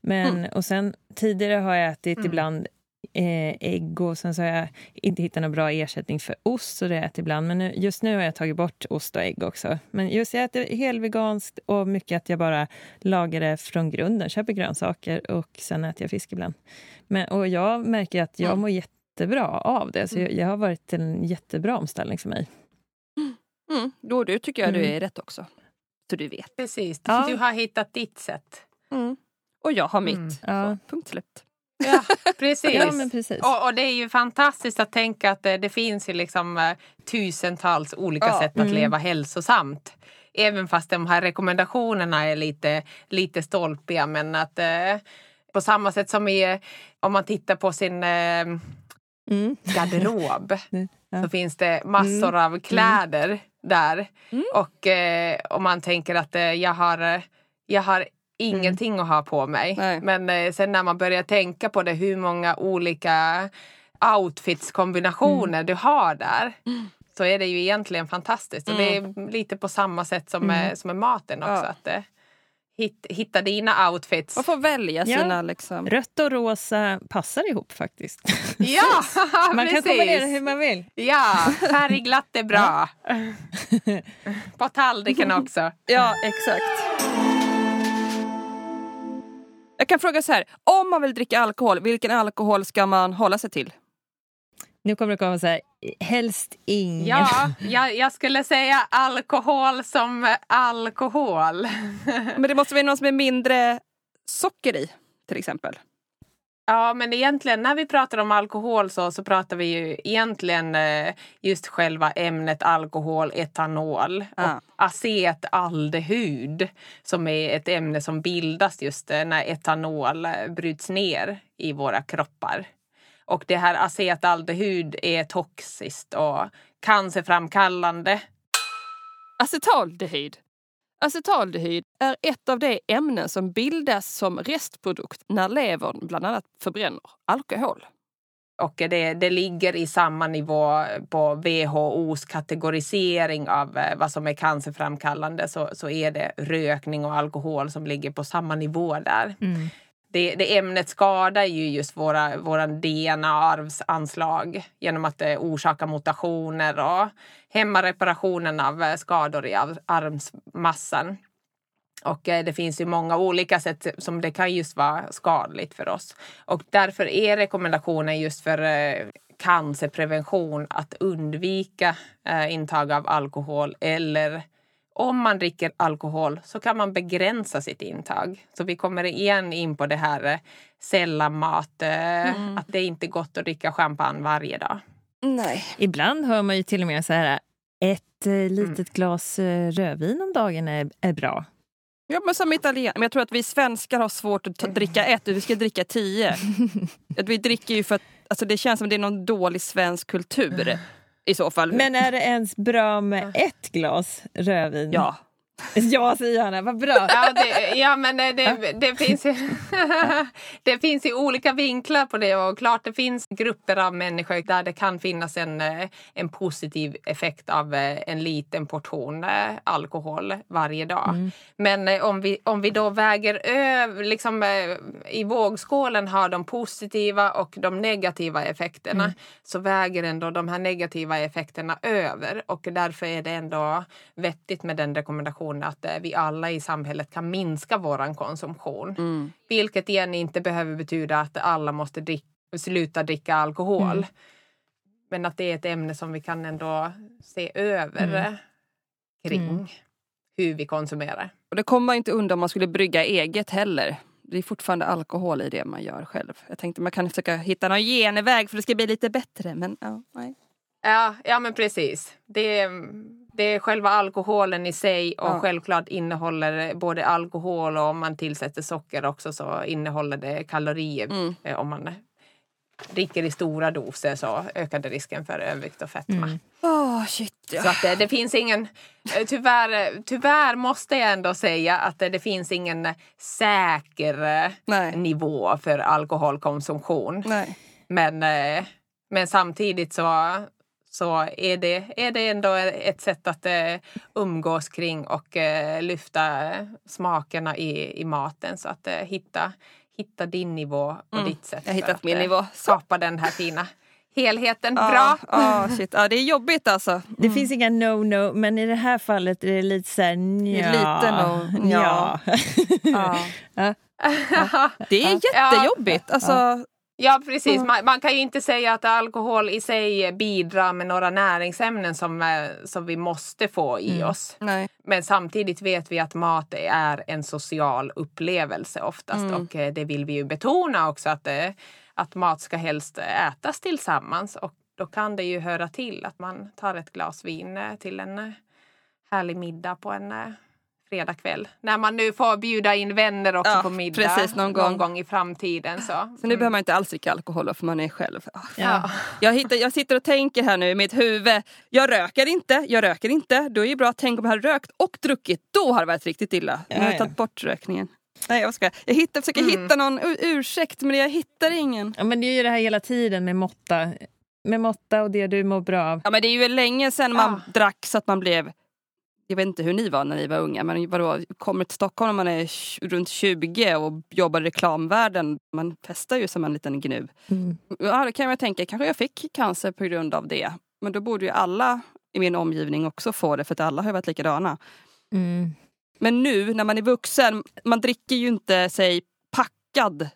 Men, Och sen tidigare har jag ätit ibland eh, ägg och sen så har jag inte hittat någon bra ersättning för ost så det ätit ibland. Men nu, just nu har jag tagit bort ost och ägg också. Men just jag äter helveganskt och mycket att jag bara lagar det från grunden. Köper grönsaker och sen äter jag fisk ibland. Men, och jag märker att jag Mm. mår jättebra av det. Så jag, jag har varit en jättebra omställning för mig. Mm, då du tycker jag du Mm. är rätt också. Så du vet. Precis, Ja. du har hittat ditt sätt. Mm. Och jag har mitt. Mm. Ja. Så, punkt slut. Ja, [laughs] precis. Ja, men precis. Och, och det är ju fantastiskt att tänka att det, det finns ju liksom eh, tusentals olika Ja. sätt att Mm. leva hälsosamt. Även fast de här rekommendationerna är lite, lite stolpiga. Men att eh, på samma sätt som i, om man tittar på sin eh, Mm. garderob [laughs] Ja. så finns det massor av kläder där. Mm. Och eh, om man tänker att eh, jag har, eh, jag har ingenting att ha på mig. Nej. Men eh, sen när man börjar tänka på det hur många olika outfitskombinationer du har där. Så är det ju egentligen fantastiskt. Och det är lite på samma sätt som, med, som med maten också. Ja. Att, eh, hit, hitta dina outfits. Man får välja Ja. sina liksom... Rött och rosa passar ihop faktiskt. [laughs] Ja, [laughs] Man kan precis. kombinera hur man vill. Ja, färgglatt är bra. [laughs] På tallriken också. Ja, exakt. Jag kan fråga så här, om man vill dricka alkohol, vilken alkohol ska man hålla sig till? Nu kommer det komma så här, helst ingen. Ja, [laughs] jag, jag skulle säga alkohol som alkohol. Men det måste vara någon som är mindre socker i, till exempel. Ja, men egentligen när vi pratar om alkohol så, så pratar vi ju egentligen eh, just själva ämnet alkohol, etanol Ja. och acetaldehyd som är ett ämne som bildas just eh, när etanol eh, bryts ner i våra kroppar. Och det här acetaldehyd är toxiskt och cancerframkallande. Acetaldehyd. Acetaldehyd är ett av de ämnen som bildas som restprodukt när levern bland annat förbränner alkohol. Och det, det ligger i samma nivå på WHOs kategorisering av eh, vad som är cancerframkallande så, så är det rökning och alkohol som ligger på samma nivå där. Mm. Det, det ämnet skadar ju just våra, våra DNA-arvsanslag genom att det orsakar mutationer och hämmar reparationen av eh, skador i arv- arvsmassan. Och eh, det finns ju många olika sätt som det kan just vara skadligt för oss. Och därför är rekommendationen just för eh, cancerprevention att undvika intag av alkohol eller om man dricker alkohol så kan man begränsa sitt intag. Så vi kommer igen in på det här eh, sällanmat, eh, att det är inte gott att dricka champagne varje dag. Nej. Ibland hör man ju till och med så här, ett eh, litet Mm. glas eh, rödvin om dagen är, är bra. Ja, men som italien. Men jag tror att vi svenskar har svårt att ta, dricka ett, vi ska dricka tio. [laughs] Att vi dricker ju för att alltså det känns som det är någon dålig svensk kultur i så fall. Men är det ens bra med ett glas rödvin? ja. [laughs] Ja, säger Johanna. Vad bra. Ja, det, ja men det, det, det, finns ju, [laughs] det finns ju olika vinklar på det och klart det finns grupper av människor där det kan finnas en, eh, en positiv effekt av eh, en liten portion eh, alkohol varje dag. Men eh, om vi, om vi då väger över, liksom eh, i vågskålen har de positiva och de negativa effekterna så väger ändå de här negativa effekterna över och därför är det ändå vettigt med den rekommendationen att eh, vi alla i samhället kan minska våran konsumtion. Mm. Vilket igen inte behöver betyda att alla måste drick, sluta dricka alkohol. Men att det är ett ämne som vi kan ändå se över Mm. eh, kring Mm. hur vi konsumerar. Och det kommer man inte undan om man skulle brygga eget heller. Det är fortfarande alkohol i det man gör själv. Jag tänkte man kan försöka hitta någon genväg för att det ska bli lite bättre. Men ja, nej. Ja, ja men precis. Det, Det är själva alkoholen i sig och Ja. självklart innehåller både alkohol och om man tillsätter socker också så innehåller det kalorier. Mm. Eh, Om man dricker i stora doser så ökar det risken för övervikt och fetma. Mm. Åh shit ja. Så att det, det finns ingen, eh, tyvärr, tyvärr måste jag ändå säga att det, det finns ingen säker eh, Nej. nivå för alkoholkonsumtion. Nej. Men, eh, men samtidigt så, så är, det, är det ändå ett sätt att eh, umgås kring och eh, lyfta smakerna i, i maten. Så att eh, hitta, hitta din nivå och Mm. ditt sätt. Jag har hittat min eh, nivå. Skapa den här fina helheten. Ja, Bra! Ja, shit. ja, det är jobbigt alltså. Det finns inga no-no, men i det här fallet är det lite så här nja. Lite no, ja. [laughs] [laughs] Ja. Ja. Det är jättejobbigt. Alltså, Ja precis, man, man kan ju inte säga att alkohol i sig bidrar med några näringsämnen som, eh, som vi måste få i Mm. oss. nej. Men samtidigt vet vi att mat är en social upplevelse oftast Mm. och eh, det vill vi ju betona också att, eh, att mat ska helst ätas tillsammans och då kan det ju höra till att man tar ett glas vin till en härlig middag på en eh, fredagkväll. När man nu får bjuda in vänner också Ja, på middag precis, någon gång. i framtiden. Så, Så nu behöver man inte alls dricka alkohol för man är själv. Ah, Ja. Jag, hittar, jag sitter och tänker här nu i mitt huvud. Jag röker inte, jag röker inte. Då är det bra. Tänk om jag hade rökt och druckit. Då hade det varit riktigt illa. Nu har Ja, jag ja. tagit bort rökningen. Nej jag ska. Jag hittar, försöker Mm. hitta någon ursäkt men jag hittar ingen. ja, men det är ju det här hela tiden med måtta. Med måtta och det du mår bra av. Ja men det är ju länge sedan man Ja. drack så att man blev jag vet inte hur ni var när ni var unga, men vadå, kommer till Stockholm när man är runt 20 och jobbar i reklamvärlden, man festar ju som en liten gnu. Mm. Ja, det kan jag tänka, kanske jag fick cancer på grund av det. Men då borde ju alla i min omgivning också få det, för att alla har varit likadana. Mm. Men nu när man är vuxen, man dricker ju inte sig packad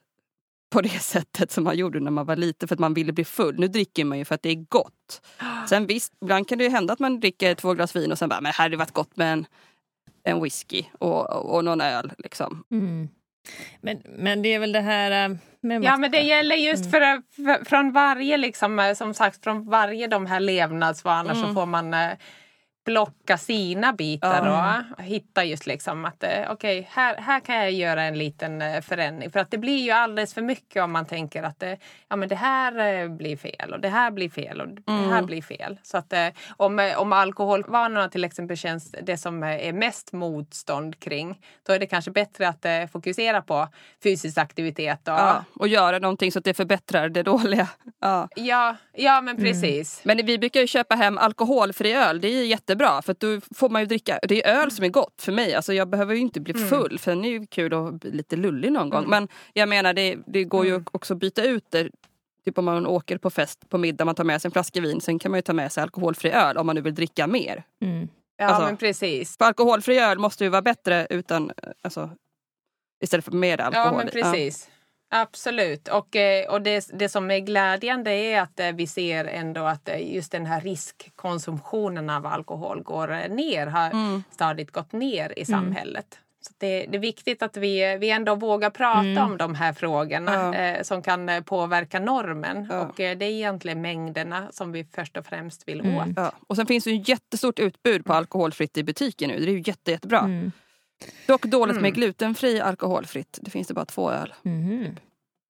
på det [laughs] sättet som man gjorde när man var liten för att man ville bli full. Nu dricker man ju för att det är gott. Sen visst, ibland kan det ju hända att man dricker två glas vin och sen bara, men här hade det varit gott med en, en whisky och, och, och någon öl. Liksom. Mm. Men, men det är väl det här äh, med Ja men det gäller just för, för från varje liksom, eh, som sagt från varje de här levnadsvanor så Mm. får man eh, plocka sina bitar Ja. och hitta just liksom att eh, okej här, här kan jag göra en liten eh, förändring. För att det blir ju alldeles för mycket om man tänker att eh, ja, men det här blir fel och det här blir fel och det här Mm. blir fel. Så att om, om alkoholvanorna till exempel känns det som är mest motstånd kring då är det kanske bättre att fokusera på fysisk aktivitet och Ja, och göra någonting så att det förbättrar det dåliga. Ja. Ja, ja men precis. Men vi brukar ju köpa hem alkoholfri öl, det är ju jättebra för då får man ju dricka, det är öl som är gott för mig. Alltså jag behöver ju inte bli full för den är ju kul att bli lite lullig någon gång. Men jag menar det, det går ju också att byta ut det. Typ om man åker på fest på middag, man tar med sig en flaska vin, sen kan man ju ta med sig alkoholfri öl om man nu vill dricka mer. Mm. Ja, Alltså- men precis. För alkoholfri öl måste ju vara bättre utan, alltså, istället för mer alkohol. Ja, men precis. Absolut. Och, eh, och det, det som är glädjande är att eh, vi ser ändå att eh, just den här riskkonsumtionen av alkohol går ner, har Mm. stadigt gått ner i samhället. Så det, det är viktigt att vi, vi ändå vågar prata om de här frågorna Ja. eh, som kan påverka normen. Ja. Och eh, det är egentligen mängderna som vi först och främst vill Mm. åt. Ja. Och sen finns det ju ett jättestort utbud på alkoholfritt i butiken nu. Det är ju jätte, jättebra. Mm. Dock dåligt med Mm. glutenfri alkoholfritt. Det finns det bara två öl. Mhm.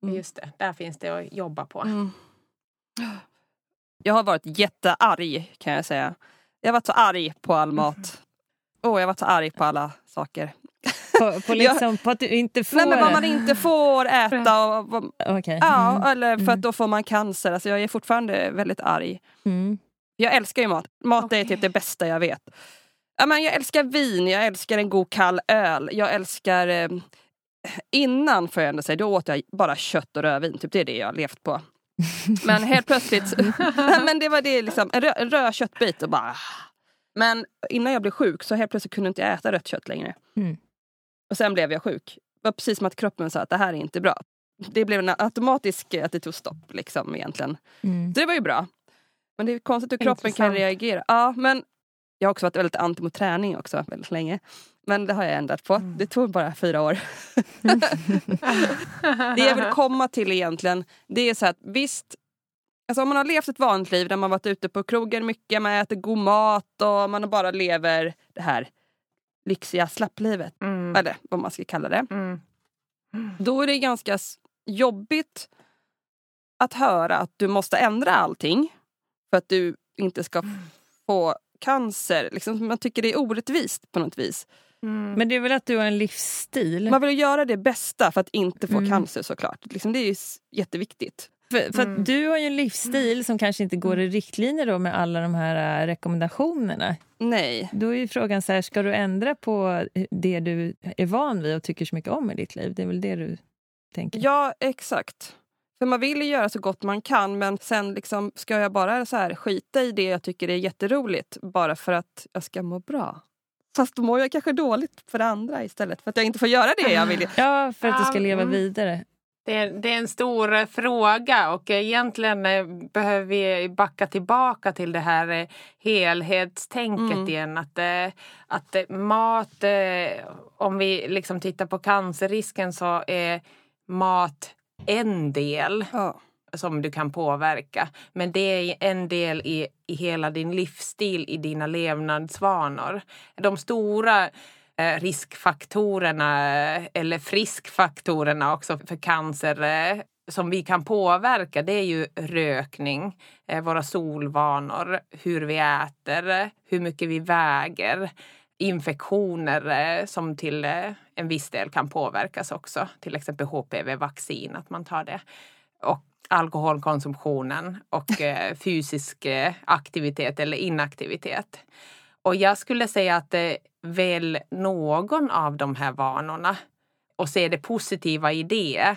Mm. Just det, där finns det att jobba på. Mm. Jag har varit jättearg kan jag säga. Jag har varit så arg på all mat. Åh, jag har varit så arg på alla saker. På, på, [laughs] liksom, på att du inte får Nej men vad man inte får äta. Och, vad- Okej. ja, Mm. eller för Mm. att då får man cancer. Alltså jag är fortfarande väldigt arg. Mm. Jag älskar ju mat. Mat är Okej. typ det bästa jag vet. Men jag älskar vin, jag älskar en god kall öl. Jag älskar... Eh, innan får jag ändå säga, då åt jag bara kött och rödvin. Typ det är det jag har levt på. Men helt plötsligt, [laughs] [laughs] men det var det liksom, en, rö, en röd köttbit och bara... Men innan jag blev sjuk så helt plötsligt kunde inte jag äta rött kött längre. Mm. Och sen blev jag sjuk. Det var precis som att kroppen sa att det här är inte bra. Det blev en automatisk, att det tog stopp liksom egentligen. Mm. Så det var ju bra. Men det är konstigt hur kroppen kan Intressant. reagera. Ja, men jag har också varit väldigt anti mot träning också väldigt länge. Men det har jag ändrat på. Mm. Det tog bara fyra år. [laughs] det jag vill komma till egentligen, det är så att visst, Alltså om man har levt ett vanligt liv där man varit ute på krogen mycket, man äter god mat och man bara lever det här lyxiga slapplivet. Mm. Eller vad man ska kalla det. Mm. Då är det ganska jobbigt att höra att du måste ändra allting för att du inte ska få cancer. Liksom, man tycker det är orättvist på något vis. Mm. Men det är väl att du har en livsstil? Man vill göra det bästa för att inte få Mm. cancer såklart. Liksom, det är jätteviktigt. För, för Mm. att du har ju en livsstil som kanske inte går i riktlinjer då med alla de här äh, rekommendationerna. Nej. Då är ju frågan så här, ska du ändra på det du är van vid och tycker så mycket om i ditt liv? Det är väl det du tänker? Ja, exakt. För man vill ju göra så gott man kan men sen liksom, ska jag bara så här skita i det jag tycker är jätteroligt bara för att jag ska må bra. Fast då mår jag kanske dåligt för det andra istället för att jag inte får göra det jag vill. [laughs] Ja, för att du ska leva mm. vidare. Det är, det är en stor eh, fråga och egentligen eh, behöver vi backa tillbaka till det här eh, helhetstänket Mm. igen. Att, att mat, om vi liksom tittar på cancerrisken så är mat en del Ja. som du kan påverka. Men det är en del i, i hela din livsstil, i dina levnadsvanor. De stora eh, riskfaktorerna eller friskfaktorerna också för cancer eh, som vi kan påverka det är ju rökning, eh, våra solvanor, hur vi äter, hur mycket vi väger infektioner eh, som till eh, en viss del kan påverkas också. Till exempel HPV-vaccin, att man tar det. Och alkoholkonsumtionen och [laughs] eh, fysisk aktivitet eller inaktivitet. Och jag skulle säga att väl någon av de här vanorna och se det positiva i det.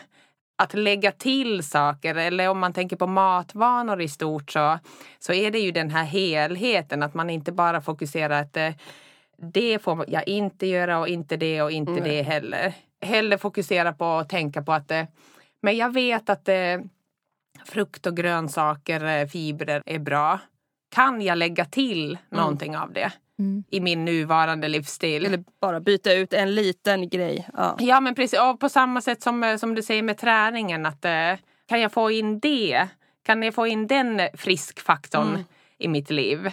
Att lägga till saker, eller om man tänker på matvanor i stort så, så är det ju den här helheten, att man inte bara fokuserar att det får jag inte göra och inte det och inte Nej. det heller. Hellre fokusera på att tänka på att eh, men jag vet att eh, frukt och grönsaker, eh, fibrer är bra. Kan jag lägga till någonting av det Mm. i min nuvarande livsstil? Eller bara byta ut en liten grej. Ja. Ja, men precis. Och på samma sätt som, som du säger med träningen. Att, kan jag få in det? Kan jag få in den friskfaktorn Mm. i mitt liv?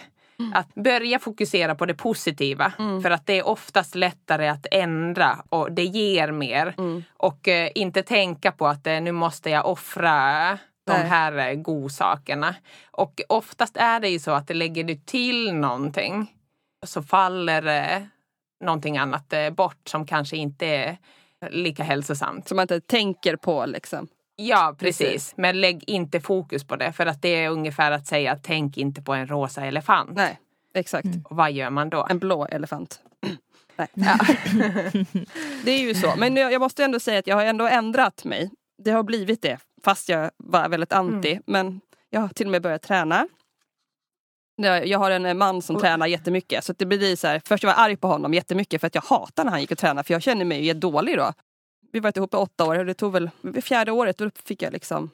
Att börja fokusera på det positiva. Mm. För att det är oftast lättare att ändra och det ger mer. Mm. Och eh, inte tänka på att eh, nu måste jag offra de här eh, godsakerna. Och oftast är det ju så att lägger du till någonting så faller eh, någonting annat eh, bort som kanske inte är lika hälsosamt. Som man inte tänker på liksom. Ja, precis. Precis. Men lägg inte fokus på det för att det är ungefär att säga tänk inte på en rosa elefant. Nej, exakt. Och vad gör man då? En blå elefant. [clears throat] Nej. [laughs] [laughs] det är ju så. Men jag måste ändå säga att jag har ändå ändrat mig. Det har blivit det. Fast jag var väldigt anti. Men jag har till och med börjat träna. Jag har en man som Och- tränar jättemycket. Så det blir så här, först jag var arg på honom jättemycket för att jag hatar när han gick och tränade. För jag känner mig dålig då. Vi varit ihop i åtta år och det tog väl fjärde året då fick jag liksom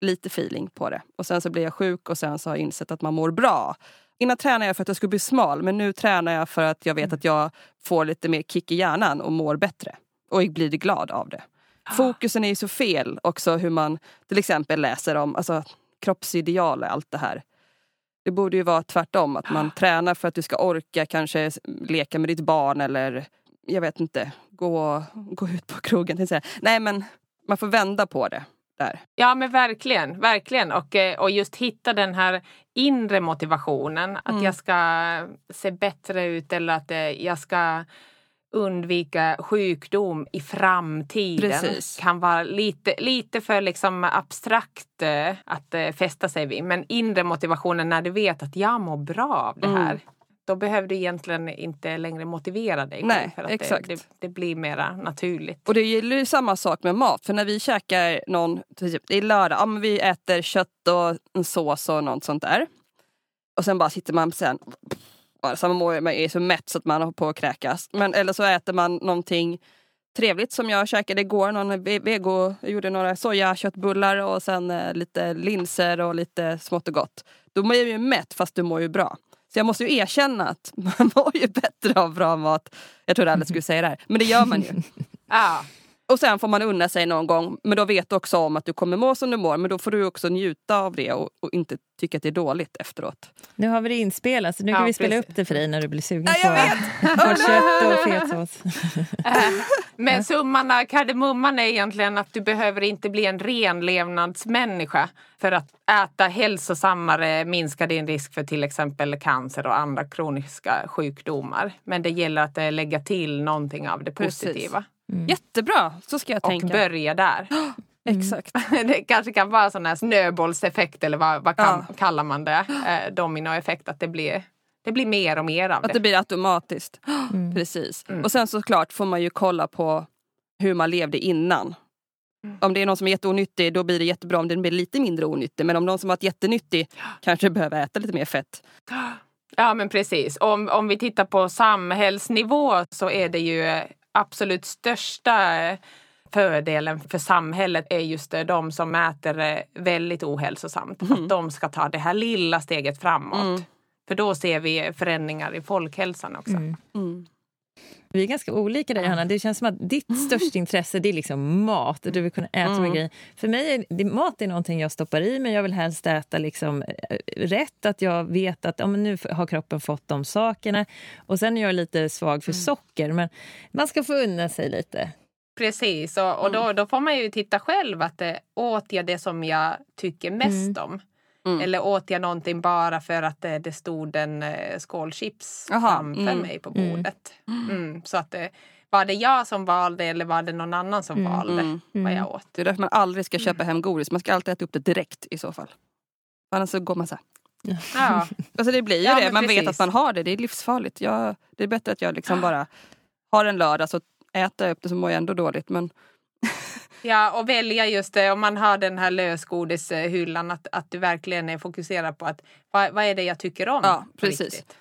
lite feeling på det. Och sen så blev jag sjuk och sen så har jag insett att man mår bra. Innan tränade jag för att jag skulle bli smal men nu tränar jag för att jag vet att jag får lite mer kick i hjärnan och mår bättre. Och blir glad av det. Fokusen är ju så fel också hur man till exempel läser om alltså, kroppsideal och allt det här. Det borde ju vara tvärtom, att man tränar för att du ska orka kanske leka med ditt barn eller jag vet inte, gå, gå ut på krogen. säga. Nej men man får vända på det där. Ja men verkligen, verkligen. Och, eh, och just hitta den här inre motivationen. Att Mm. jag ska se bättre ut eller att eh, jag ska undvika sjukdom i framtiden. Precis. Kan vara lite, lite för liksom abstrakt eh, att fästa sig vid. Men inre motivationen när du vet att jag mår bra av det här. Mm. Då behöver du egentligen inte längre motivera dig Nej. För att exakt. Det, det, det blir mera naturligt. Och det gäller ju samma sak med mat. För när vi käkar någon, typ, det är lördag, ja, men vi äter kött och en sås och något sånt där. Och sen bara sitter man sen, man mår- man är så mätt så att man har på att kräkas. Men, eller så äter man någonting trevligt som jag käkade igår. Någon ve- vego, jag gjorde några sojaköttbullar och sen eh, lite linser och lite smått och gott. Då mår jag ju mätt fast du mår ju bra. Så jag måste ju erkänna att [laughs] man mår ju bättre av bra mat. Jag trodde alla skulle säga det här, men det gör man ju. [laughs] Ja. Och sen får man unna sig någon gång. Men då vet du också om att du kommer må som du mår. Men då får du också njuta av det och, och inte tycka att det är dåligt efteråt. Nu har vi det inspelat så nu Ja, kan vi spela precis. upp det för dig när du blir sugen Ja, jag på, på kött och fetsås. [laughs] Men summan av kardemumman är egentligen att du behöver inte bli en ren levnadsmänniska för att äta hälsosammare minskar din risk för till exempel cancer och andra kroniska sjukdomar. Men det gäller att eh, lägga till någonting av det Precis. Positiva Jättebra, så ska jag och tänka. börja där. [gasps] Exakt. [laughs] Det kanske kan vara sån här snöbollseffekt eller vad, vad kan, Ja. kallar man det? [gasps] Eh, dominoeffekt, att det blir, det blir mer och mer av Att det. det blir automatiskt. [gasps] Precis. Och sen såklart får man ju kolla på hur man levde innan. Om det är någon som är jätteonyttig då blir det jättebra om den blir lite mindre onyttig. Men om någon som varit jättenyttig kanske behöver äta lite mer fett. Ja men precis. Om, om vi tittar på samhällsnivå så är det ju absolut största fördelen för samhället är just det, de som äter väldigt ohälsosamt. Att de ska ta det här lilla steget framåt. För då ser vi förändringar i folkhälsan också. Mm. Vi är ganska olika där, Johanna. Det känns som att ditt [gasps] största intresse det är liksom mat. och Du vill kunna äta Mm. grejer. För mig är mat är någonting jag stoppar i mig. Jag vill helst äta liksom, eh, rätt. Att jag vet att ja, men nu har kroppen fått de sakerna. Och sen är jag lite svag för Mm. socker. Men man ska få unna sig lite. Precis, och, och då, då får man ju titta själv att eh, åt jag det som jag tycker mest om? Mm. Eller åt jag någonting bara för att eh, det stod en eh, skål chips Jaha, framför mm. mig på bordet? Mm. så att eh, var det jag som valde eller var det någon annan som valde Mm. vad jag åt? Det är därför man aldrig ska köpa hem godis. Man ska alltid äta upp det direkt i så fall. Annars så går man så här. Ja, Alltså det blir ju Ja, det. Man vet precis. att man har det. Det är livsfarligt. Jag, det är bättre att jag liksom bara har en lördag så äter jag upp det så mår jag ändå dåligt. Men ja, och välja just det om man har den här lösgodishyllan att, att du verkligen är fokuserad på att vad, vad är det jag tycker om? Ja, precis. riktigt?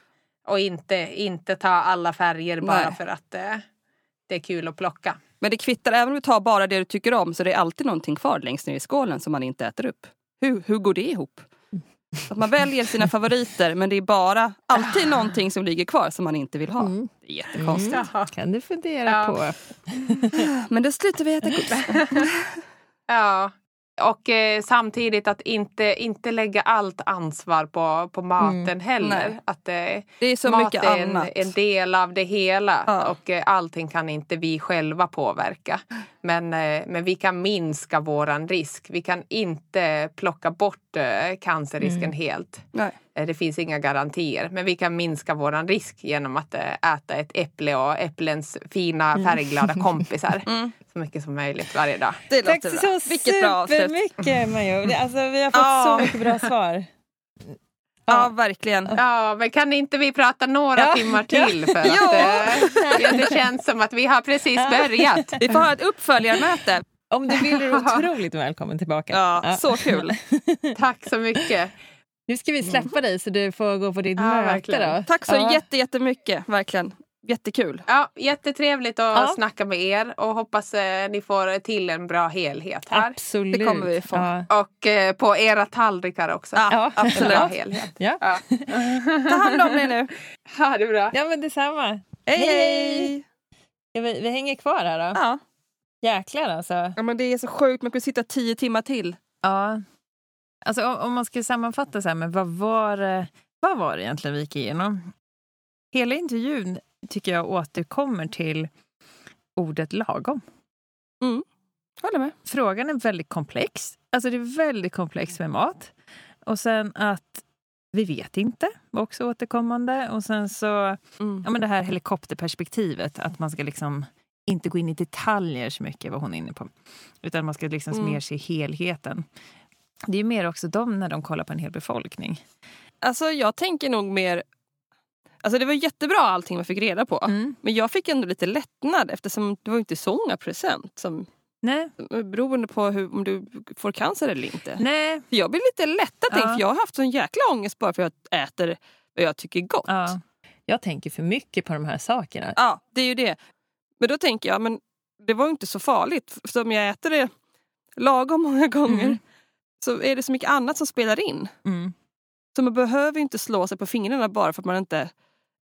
Och inte, inte ta alla färger bara Nej. för att eh, det är kul att plocka. Men det kvittar, även om du tar bara det du tycker om så det är alltid någonting kvar längst ner i skålen som man inte äter upp. Hur, hur går det ihop? Att man väljer sina favoriter men det är bara alltid någonting som ligger kvar som man inte vill ha. Det är jättekonstigt. Jaha. kan du fundera Ja. på. Men då slutar vi äta godis. [laughs] Ja, och eh, samtidigt att inte, inte lägga allt ansvar på, på maten heller. Nej. Att eh, Det är så mat mycket är en, annat. en del av det hela Ja. och eh, allting kan inte vi själva påverka. Men, eh, men vi kan minska våran risk. Vi kan inte plocka bort eh, cancerrisken helt. Nej. Eh, Det finns inga garantier, men vi kan minska våran risk genom att äta ett äpple och äpplens fina färgglada [laughs] kompisar Mm. Så mycket som möjligt varje dag. Det Tack låter så bra. Vilket bra avslut. supermycket, Majo. Alltså, vi har fått Ja. så mycket bra svar. Ja, verkligen. Ja, men kan inte vi prata några Ja, timmar till? För att, Ja. eh, [laughs] ja, det känns som att vi har precis börjat. Vi får ha ett uppföljarmöte. Om du vill är du [laughs] otroligt välkommen tillbaka. Ja, så kul. [laughs] Tack så mycket. Nu ska vi släppa dig så du får gå på ditt Ja, möte. Tack så Ja. jätte, jättemycket. Verkligen. Jättekul. Ja, jättetrevligt att Ja. snacka med er och hoppas eh, ni får till en bra helhet här. Absolut. Det kommer vi få. Ja. Och eh, på era tallrikar också. Ja, absolut. bra helhet. Ja. Ja. [laughs] Ta hand om dig nu. Ha det bra. ja, men detsamma. Hej, hej! Ja, vi, vi hänger kvar här då. Ja. Jäklar alltså. ja, men det är så sjukt. Man kan sitta tio timmar till. Ja. Alltså, om, om man ska sammanfatta så här, men vad var, det, vad var det egentligen vi gick igenom? Hela intervjun tycker jag återkommer till ordet lagom. Håller med. Frågan är väldigt komplex. Alltså det är väldigt komplext med mat. Och sen att vi vet inte, var också återkommande. Och sen så, Mm. ja men det här helikopterperspektivet, att man ska liksom inte gå in i detaljer så mycket, vad hon är inne på. Utan man ska liksom Mm. mer se helheten. Det är ju mer också de när de kollar på en hel befolkning. Alltså jag tänker nog mer... Alltså det var jättebra allting man fick reda på. Mm. Men jag fick ändå lite lättnad eftersom det var inte så många procent. Som, Nej, beroende på hur, om du får cancer eller inte. nej. För jag blir lite lättad Ja. för jag har haft sån jäkla ångest bara för att jag äter vad jag tycker är gott. Ja. Jag tänker för mycket på de här sakerna. Ja, det är ju det. Men då tänker jag, men det var inte så farligt. För om jag äter det lagom många gånger Mm. så är det så mycket annat som spelar in. Mm. Så man behöver inte slå sig på fingrarna bara för att man inte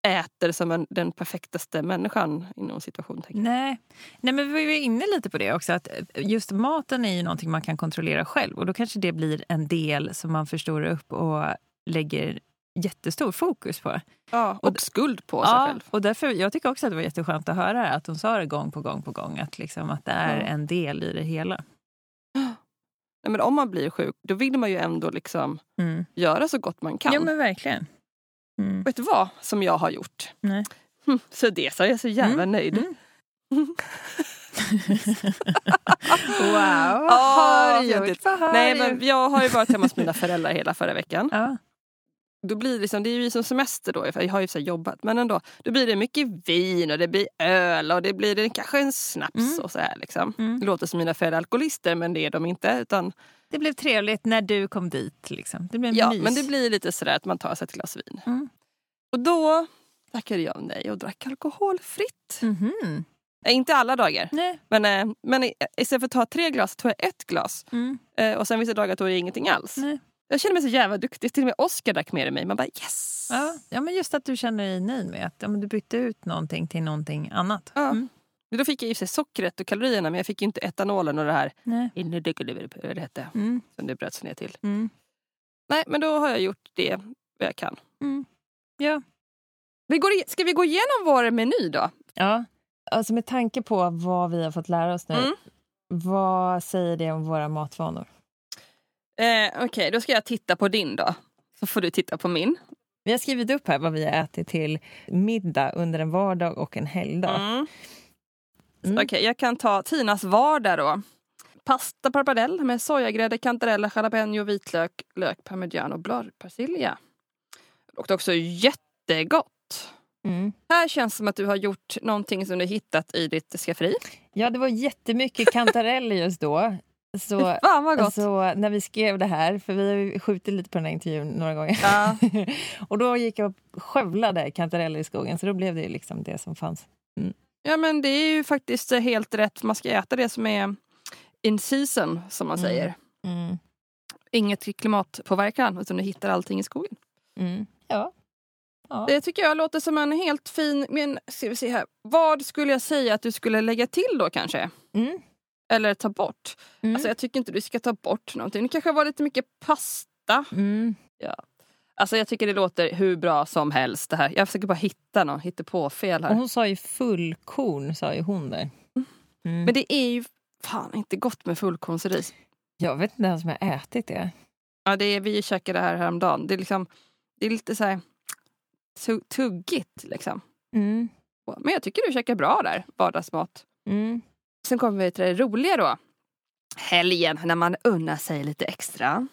äter som en, den perfektaste människan inom situation. Nej. Nej, men vi var inne lite på det också. Att just maten är ju någonting man kan kontrollera själv. Och då kanske det blir en del som man förstorar upp och lägger jättestor fokus på. Ja, och, och skuld på sig ja, själv. Och därför, jag tycker också att det var jätteskönt att höra att hon sa det gång på gång på gång. Att, liksom, att det är ja. en del i det hela. Nej, men om man blir sjuk, då vill man ju ändå liksom mm. göra så gott man kan. Ja men verkligen. Mm. Vet du vad som jag har gjort? Nej. Hm, så det så jag är så jävla mm. nöjd. Mm. [laughs] wow, vad har du gjort? Nej, men jag har ju varit hemma hos mina [laughs] föräldrar hela förra veckan. Ja. Då blir det, liksom, det är ju som semester då, jag har ju så jobbat. Men ändå, då blir det mycket vin och det blir öl och det blir det kanske en snaps mm. och så här. Liksom. Mm. Det låter som mina föräldrar alkoholister men det är de inte. Utan... Det blev trevligt när du kom dit. Liksom. Det blev ja, mys. men det blir lite sådär att man tar sig ett glas vin. Mm. Och då tackade jag nej och drack alkoholfritt. Mm-hmm. Inte alla dagar. Nej. Men, eh, men istället för att ta tre glas tog jag ett glas. Mm. Eh, och sen vissa dagar tog jag ingenting alls. Nej. Jag känner mig så jävla duktig. Till och med Oscar drack mer än mig. Man bara yes! Ja, ja men just att du känner dig nöjd med att ja, du bytte ut någonting till någonting annat. Ja. Mm. Då fick jag i sig sockret och kalorierna men jag fick inte etanolen och det här Nej. det hette. Mm. Som det bröts ner till. Mm. Nej men då har jag gjort det jag kan. Mm. Ja. Vi går, ska vi gå igenom vår meny då? Ja. Alltså med tanke på vad vi har fått lära oss nu. Mm. Vad säger det om våra matvanor? Eh, Okej, okay, då ska jag titta på din då. Så får du titta på min. Vi har skrivit upp här vad vi har ätit till middag under en vardag och en helgdag. Mm. Mm. Okej, okay, jag kan ta Tinas vardag då. Pasta parpadell med sojagrädde, kantareller, jalapeno, vitlök, lök, parmigiano och. Det luktar också jättegott. Mm. Här känns det som att du har gjort någonting som du hittat i ditt skafferi. Ja, det var jättemycket kantareller just då. Så, [laughs] Fan vad gott! Så när vi skrev det här, för vi har skjutit lite på den här intervjun några gånger. Ja. [laughs] och då gick jag och skövlade kantareller i skogen, så då blev det liksom det som fanns. Mm. Ja men det är ju faktiskt helt rätt. Man ska äta det som är in season, som man mm. säger. Mm. Inget klimatpåverkan, utan du hittar allting i skogen. Mm. Ja. ja. Det tycker jag låter som en helt fin... Men, ska vi se här. Vad skulle jag säga att du skulle lägga till då kanske? Mm. Eller ta bort. Mm. Alltså jag tycker inte du ska ta bort någonting. Det kanske var lite mycket pasta. Mm. Ja. Alltså jag tycker det låter hur bra som helst det här. Jag försöker bara hitta något hittepå-fel här. Och hon sa ju fullkorn, sa ju hon där. Mm. Men det är ju fan inte gott med fullkornsris. Jag vet inte ens om jag ätit det. Ja, det är, vi käkade det här häromdagen. Det är, liksom, det är lite så här tuggigt liksom. Mm. Men jag tycker du käkar bra där, vardagsmat. Mm. Sen kommer vi till det roliga då. Helgen när man unnar sig lite extra.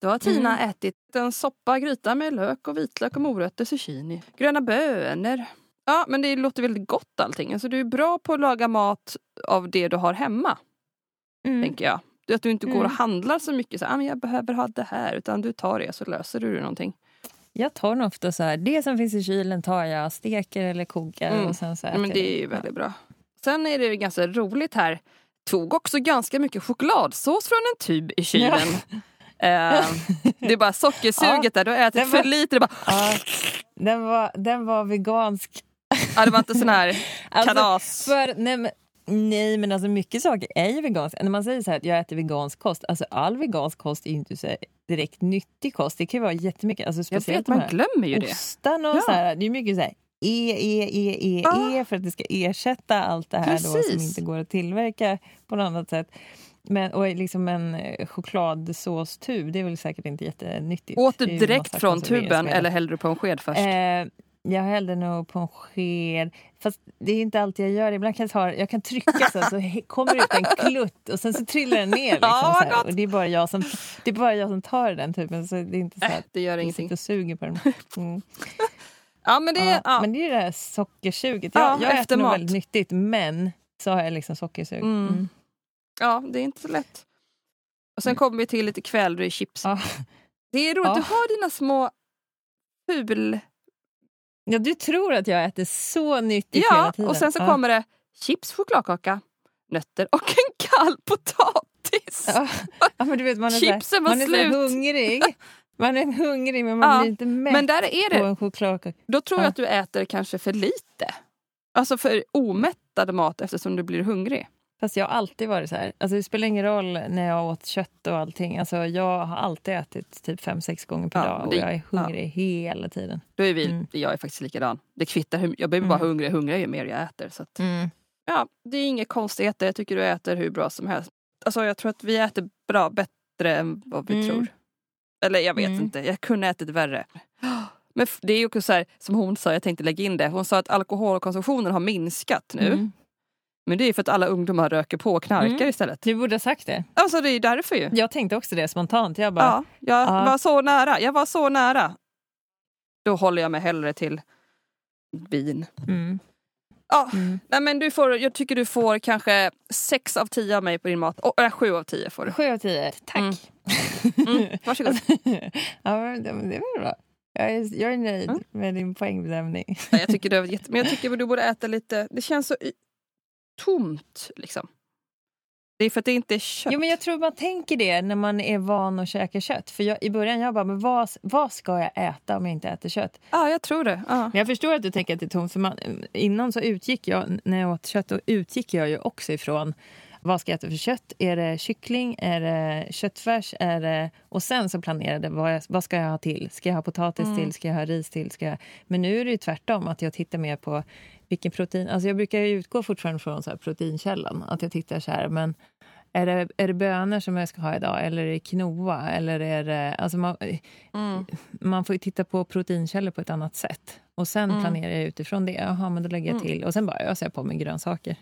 Då har Tina mm. ätit en soppa, gryta med lök och vitlök och morötter, zucchini, gröna bönor. Ja, men det låter väldigt gott allting. Alltså, du är bra på att laga mat av det du har hemma. Mm. Tänker jag. Att du inte går och Mm. handlar så mycket. Så, ah, men jag behöver ha det här. Utan du tar det så löser du någonting. Jag tar nog ofta så här, det som finns i kylen tar jag, steker eller kokar Mm. och sen så Ja, men det är ju väldigt bra. Sen är det ganska roligt här. Tog också ganska mycket chokladsås från en tub i kylen. [laughs] Eh, det är bara sockersuget [laughs] där. Du har ätit den för var- lite. Det, bara, Ja, den, var, den var vegansk. ja, det var inte sån här [laughs] Alltså, kalas. För, nej, men, nej men alltså mycket saker är ju veganska. När man säger så här att jag äter vegansk kost, alltså all vegansk kost är ju inte så här direkt nyttig kost. Det kan ju vara jättemycket, alltså Jag speciellt vet, de man glömmer ju det. ostan och Ja. så här. Det är mycket så här E, E, E, E. E för att det ska ersätta allt det här då som inte går att tillverka på något annat sätt. Men, och liksom en eh, chokladsåstub, det är väl säkert inte jättenyttigt. Åt du direkt från tuben eller hällde du på en sked först? Eh, jag hällde nog på en sked. Fast det är inte alltid jag gör det. Ibland kan jag, ta, jag kan trycka så, så kommer det ut en klutt och sen så trillar den ner. [laughs] Liksom, Ja, här. Och det, är bara jag som, det är bara jag som tar den typen. Så det är inte så Äh, att det gör jag ingenting. sitter och suger på den. [laughs] Mm. Ja men det, Ja, ja. Men det är det där sockersuget. Ja, Jag, jag äter nog väldigt nyttigt men så har jag liksom sockersug. Mm. Mm. Ja, det är inte så lätt. Och sen kommer vi till lite kvällröjchips. Ja. Det är roligt, Ja. du har dina små ful... Ja, du tror att jag äter så nyttigt hela Ja, tiden. och sen så ja. kommer det chips, chokladkaka, nötter och en kall potatis. Ja. ja, men du vet, man är, Chipsen var man är slut. hungrig. Man är hungrig men man Ja, blir inte mätt Men där är på det, en chokladkaka. då tror jag Ja. att du äter kanske för lite. Alltså för omättad mat eftersom du blir hungrig. Fast jag har alltid varit så här. Alltså det spelar ingen roll när jag åt kött och allting. Alltså jag har alltid ätit typ fem sex gånger per Ja, dag och det- jag är hungrig hela tiden. Då är vi, Mm. Jag är faktiskt likadan. Det kvittar, jag blir bara Mm. hungrig hungrig ju mer jag äter. Så att, ja, det är inga konstigheter. Jag tycker du äter hur bra som helst. Alltså, jag tror att vi äter bra, bättre än vad vi Mm. tror. Eller jag vet Mm. inte, jag kunde ätit värre. [gasps] Men det är ju också så här, som hon sa, jag tänkte lägga in det. Hon sa att alkoholkonsumtionen har minskat nu. Men det är för att alla ungdomar röker på och knarkar Mm. istället. Du borde ha sagt det. Alltså det är därför ju. Jag tänkte också det spontant. Jag bara, Ja, jag Ja. var så nära. Jag var så nära. Då håller jag mig hellre till vin. mm, Ja, mm. nej men du får, jag tycker du får kanske sex av tio av mig på din mat. Och, äh, sju av tio får du. Sju av tio. Tack. Mm. [laughs] Mm, varsågod. [laughs] ja, det, väl bra. Jag är, jag är nöjd Mm. med din poängbedömning. Ja, jag tycker du men jag tycker du borde äta lite, det känns så tomt liksom. Det är för att det inte är kött. Jo, men jag tror man tänker det när man är van att käka kött. För jag, I början jag bara, men vad, vad ska jag äta om jag inte äter kött? Ja, jag tror det. Ja. Men jag förstår att du tänker att det är tomt. För man, innan så utgick jag, när jag åt kött, då utgick jag ju också ifrån vad ska jag äta för kött? Är det kyckling? Är det köttfärs? Är det... Och sen så planerade vad, jag, vad ska jag ha till? Ska jag ha potatis Mm. till? Ska jag ha ris till? Ska jag... Men nu är det ju tvärtom, att jag tittar mer på vilken protein... Alltså jag brukar utgå fortfarande från så här proteinkällan. Att jag tittar så här, men är det, är det bönor som jag ska ha idag? Eller är det quinoa? Eller är det... Alltså man, Mm. man får ju titta på proteinkällor på ett annat sätt. Och sen Mm. planerar jag utifrån det. Jaha, men då lägger jag Mm. till. Och sen bara öser jag på med grönsaker.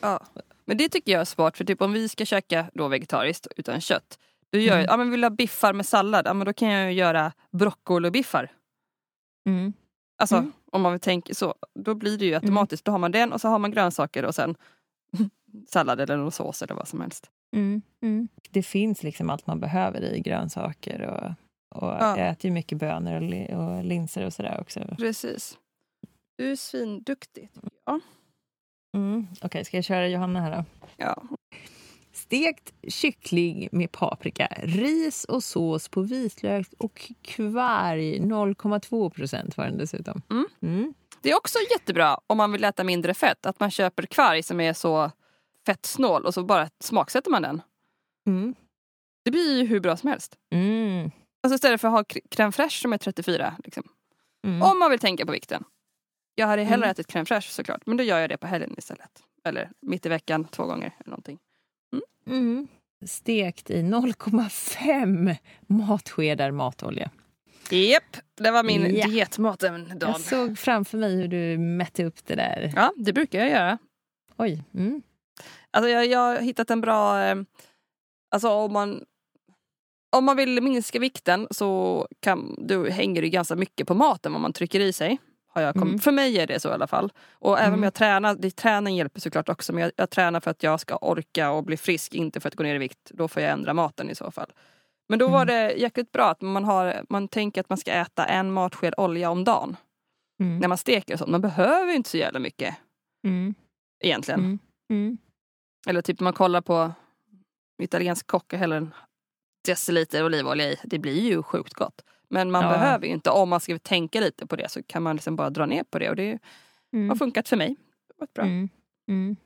Ja. Men det tycker jag är smart för typ om vi ska käka då vegetariskt utan kött. Då gör jag, Mm. ja, men vill jag ha biffar med sallad, ja, men då kan jag ju göra broccolibiffar. Alltså Mm. Om man vill tänka så. Då blir det ju automatiskt, då har man den och så har man grönsaker och sen [laughs] sallad eller någon sås eller vad som helst. Mm. Mm. Det finns liksom allt man behöver i grönsaker. Och, och Ja. Jag äter ju mycket bönor och, li, och linser och sådär också. Precis. Du är svinduktig. tycker jag. Mm. Okej, ska jag köra Johanna här då? Ja. Stekt kyckling med paprika, ris och sås på vitlök och kvarg. 0,2 procent var den dessutom. Mm. Mm. Det är också jättebra om man vill äta mindre fett. Att man köper kvarg som är så fettsnål och så bara smaksätter man den. Mm. Det blir ju hur bra som helst. Mm. Alltså istället för att ha cr- crème fraîche som är 34. Liksom. Mm. Om man vill tänka på vikten. Jag hade hellre Mm. ätit crème fraîche såklart. Men då gör jag det på helgen istället. Eller mitt i veckan två gånger. Eller någonting. Mm. Stekt i 0,5 matskedar matolja. Japp, det var min Ja. dietmat den dagen. Jag såg framför mig hur du mätte upp det där. Ja, det brukar jag göra. Oj. Mm. Alltså jag, jag har hittat en bra... Eh, alltså om man, om man vill minska vikten så kan, då hänger det ganska mycket på maten vad man trycker i sig. Har jag kommit, Mm. För mig är det så i alla fall. Och även om Mm. jag tränar, det, träning hjälper såklart också men jag, jag tränar för att jag ska orka och bli frisk, inte för att gå ner i vikt. Då får jag ändra maten i så fall. Men då var Mm. det jäkligt bra att man, har, man tänker att man ska äta en matsked olja om dagen. Mm. När man steker och sånt. Man behöver ju inte så jävla mycket Mm. egentligen. Mm. Mm. Eller typ man kollar på italiensk kock och häller en deciliter olivolja i. Det blir ju sjukt gott. Men man Ja. behöver ju inte, om man ska tänka lite på det så kan man liksom bara dra ner på det. Och det har Mm. funkat för mig. Det har bra. Mm. Mm.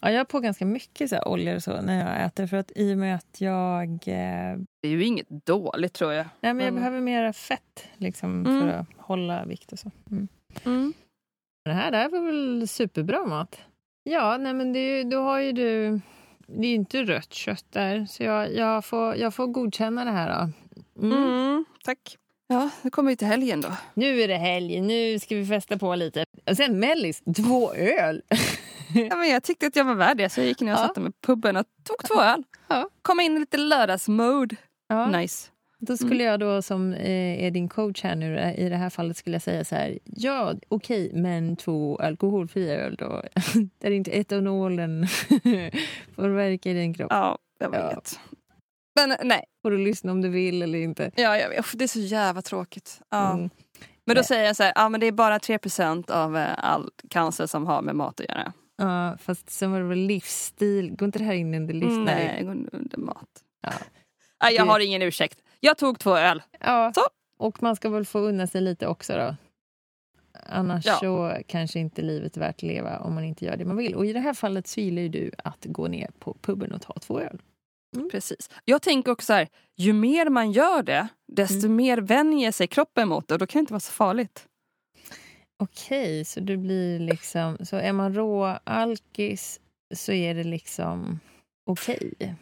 Ja, jag har på ganska mycket så här oljor och så när jag äter. För att i och med att jag... Eh, Det är ju inget dåligt tror jag. nej, men jag behöver mera fett liksom, Mm. för att hålla vikt och så. Mm. Det här, det här var väl superbra mat? Ja, nej men det, då har ju du... Det är ju inte rött kött där, så jag, jag, får, jag får godkänna det här då. Mm. Mm, tack. Ja, nu kommer vi till helgen då. Nu är det helg, nu ska vi festa på lite. Och sen mellis, två öl. Ja, men jag tyckte att jag var värd det så jag gick ner och Ja. satte mig på puben och tog två öl. Ja. Kom in i lite lördagsmode. Ja. Nice. Då skulle jag då som eh, är din coach här nu eh, i det här fallet skulle jag säga så här. Ja, okej, men två alkoholfria öl då. [laughs] Där inte etanolen får [laughs] verka i din kropp. Ja, jag Ja. Men nej, Får du lyssna om du vill eller inte. ja, jag vet. Det är så jävla tråkigt. Ja. Mm. Men då Nej. säger jag så här, ja men det är bara 3% av eh, all cancer som har med mat att göra. Ja, fast sen var det väl livsstil. Går inte det här in under livsstil? Nej, det går under mat. Ja. Nej, jag Det- har ingen ursäkt. Jag tog två öl. Ja, Så. och man ska väl få unna sig lite också då. Annars Ja. så kanske inte livet är värt att leva om man inte gör det man vill. Och i det här fallet så gillar ju du att gå ner på puben och ta två öl. Precis. Jag tänker också så här, ju mer man gör det, desto mer vänjer sig kroppen mot det och då kan det inte vara så farligt. Okej, så du blir liksom... Så är man rå alkis så är det liksom okej.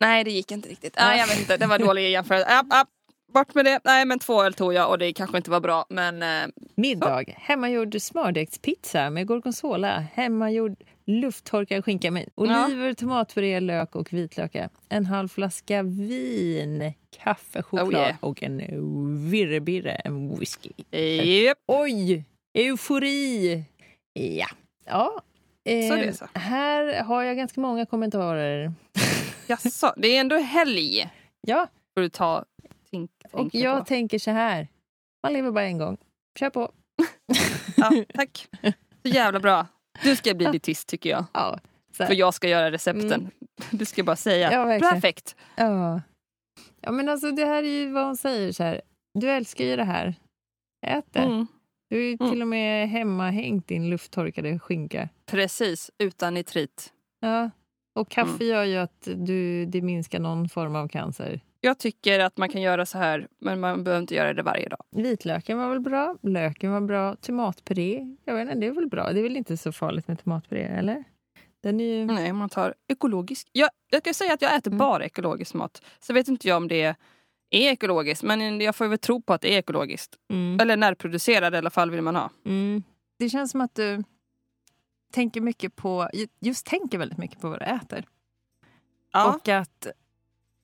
Nej, det gick inte riktigt. Nej, jag vet inte. Det var dålig jämförelse. App, app. Bort med det. Nej, men två öl tog jag och det kanske inte var bra. Men eh, Middag. Hemmagjord smördegspizza med gorgonzola. Hemmagjord lufttorkad skinka med oliver, tomatpuré, lök och vitlökar. En halv flaska vin, kaffe, choklad Oh yeah. och en virrebirre, en whisky. japp. Oj! Eufori! Ja. ja. Så det är Eh, så. här har jag ganska många kommentarer. [laughs] Jaså, det är ändå helg. Ja, Får du ta tänk, och jag på. tänker så här. Man lever bara en gång. Kör på. [laughs] Ja, tack. Så jävla bra. Du ska bli dietist tycker jag. Ja. För jag ska göra recepten. Du ska bara säga. Ja. Perfekt. Ja. ja, men alltså det här är ju vad hon säger. Så här. Du älskar ju det här. Ät det. Mm. Du har ju Mm. till och med hemma hängt din lufttorkade skinka. Precis, utan nitrit. Ja. Och kaffe Mm. gör ju att du, det minskar någon form av cancer. Jag tycker att man kan göra så här, men man behöver inte göra det varje dag. Vitlöken var väl bra, löken var bra, tomatpuré, jag vet inte, det är väl bra. Det är väl inte så farligt med tomatpuré, eller? Den är ju... Nej, man tar ekologisk. Jag, jag kan säga att jag äter Mm. bara ekologisk mat. Så vet inte jag om det är ekologiskt, men jag får väl tro på att det är ekologiskt. Mm. Eller närproducerad i alla fall vill man ha. Mm. Det känns som att du tänker mycket på, just tänker väldigt mycket på vad du äter. Och att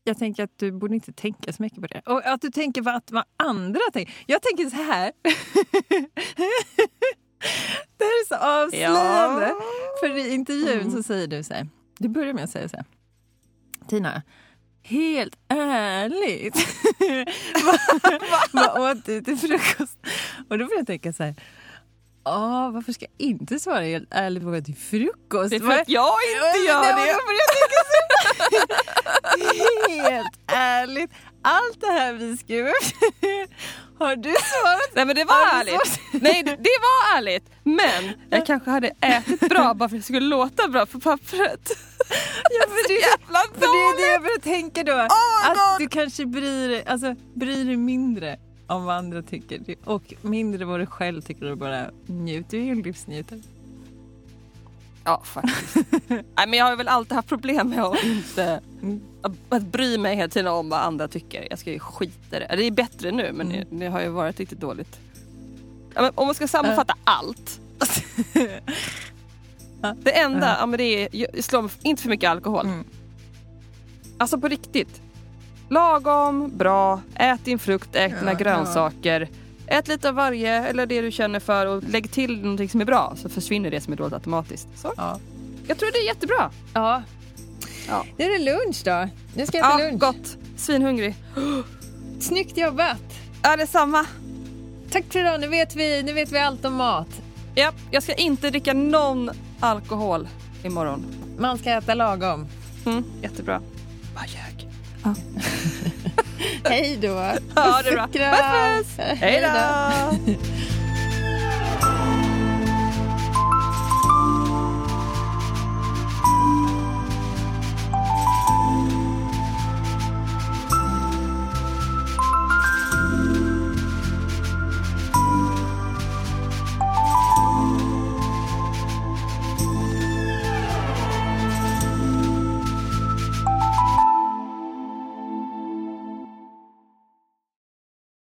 jag tänker att du borde inte tänka så mycket på det. Och att du tänker på att vad andra tänker. Jag tänker så här. [laughs] det här är så avslöjande. För i intervjun Mm. så säger du så här. Du börjar med att säga så här. Tina, helt ärligt. [laughs] vad, vad åt du till frukost? Och då får jag tänka så här. Ah, varför ska jag inte svara helt ärligt på vad jag till frukost? Det är för att jag inte gör det. här. [laughs] Helt ärligt, allt det här vi skrev har du svarat? Nej men det var ärligt. Nej det, det var ärligt. Men jag kanske hade ätit bra bara för att det skulle låta bra på pappret. Ja, för det, [laughs] Jävla för det är det dåligt! jag börjar tänka då. my att God! du kanske bryr alltså, bryr dig mindre om vad andra tycker och mindre vad du själv tycker och bara njuter. Du är ju en livsnjutare. Ja faktiskt. [laughs] Nej men jag har väl alltid haft problem med att inte att, att bry mig hela tiden om vad andra tycker. Jag ska ju skita det. Det är bättre nu men Mm. det, det har ju varit riktigt dåligt. Ja, om man ska sammanfatta allt. [laughs] Det enda, Ja. ja, men det är mig- inte för mycket alkohol. Mm. Alltså på riktigt. Lagom, bra, ät din frukt, ät dina Ja, grönsaker. Ät lite av varje eller det du känner för och lägg till någonting som är bra så försvinner det som är dåligt automatiskt. Så. Ja. Jag tror det är jättebra. ja. Ja. Nu är det lunch då. Nu ska jag äta Ja, lunch. gott. Svinhungrig. Snyggt jobbat. Ja, detsamma. Tack för idag. Nu vet vi, nu vet vi allt om mat. Ja, jag ska inte dricka någon alkohol imorgon. Man ska äta lagom. Mm, jättebra. Bara ljög. [laughs] Hej då. Ja, det bra. Puss, puss. Hej då! [laughs]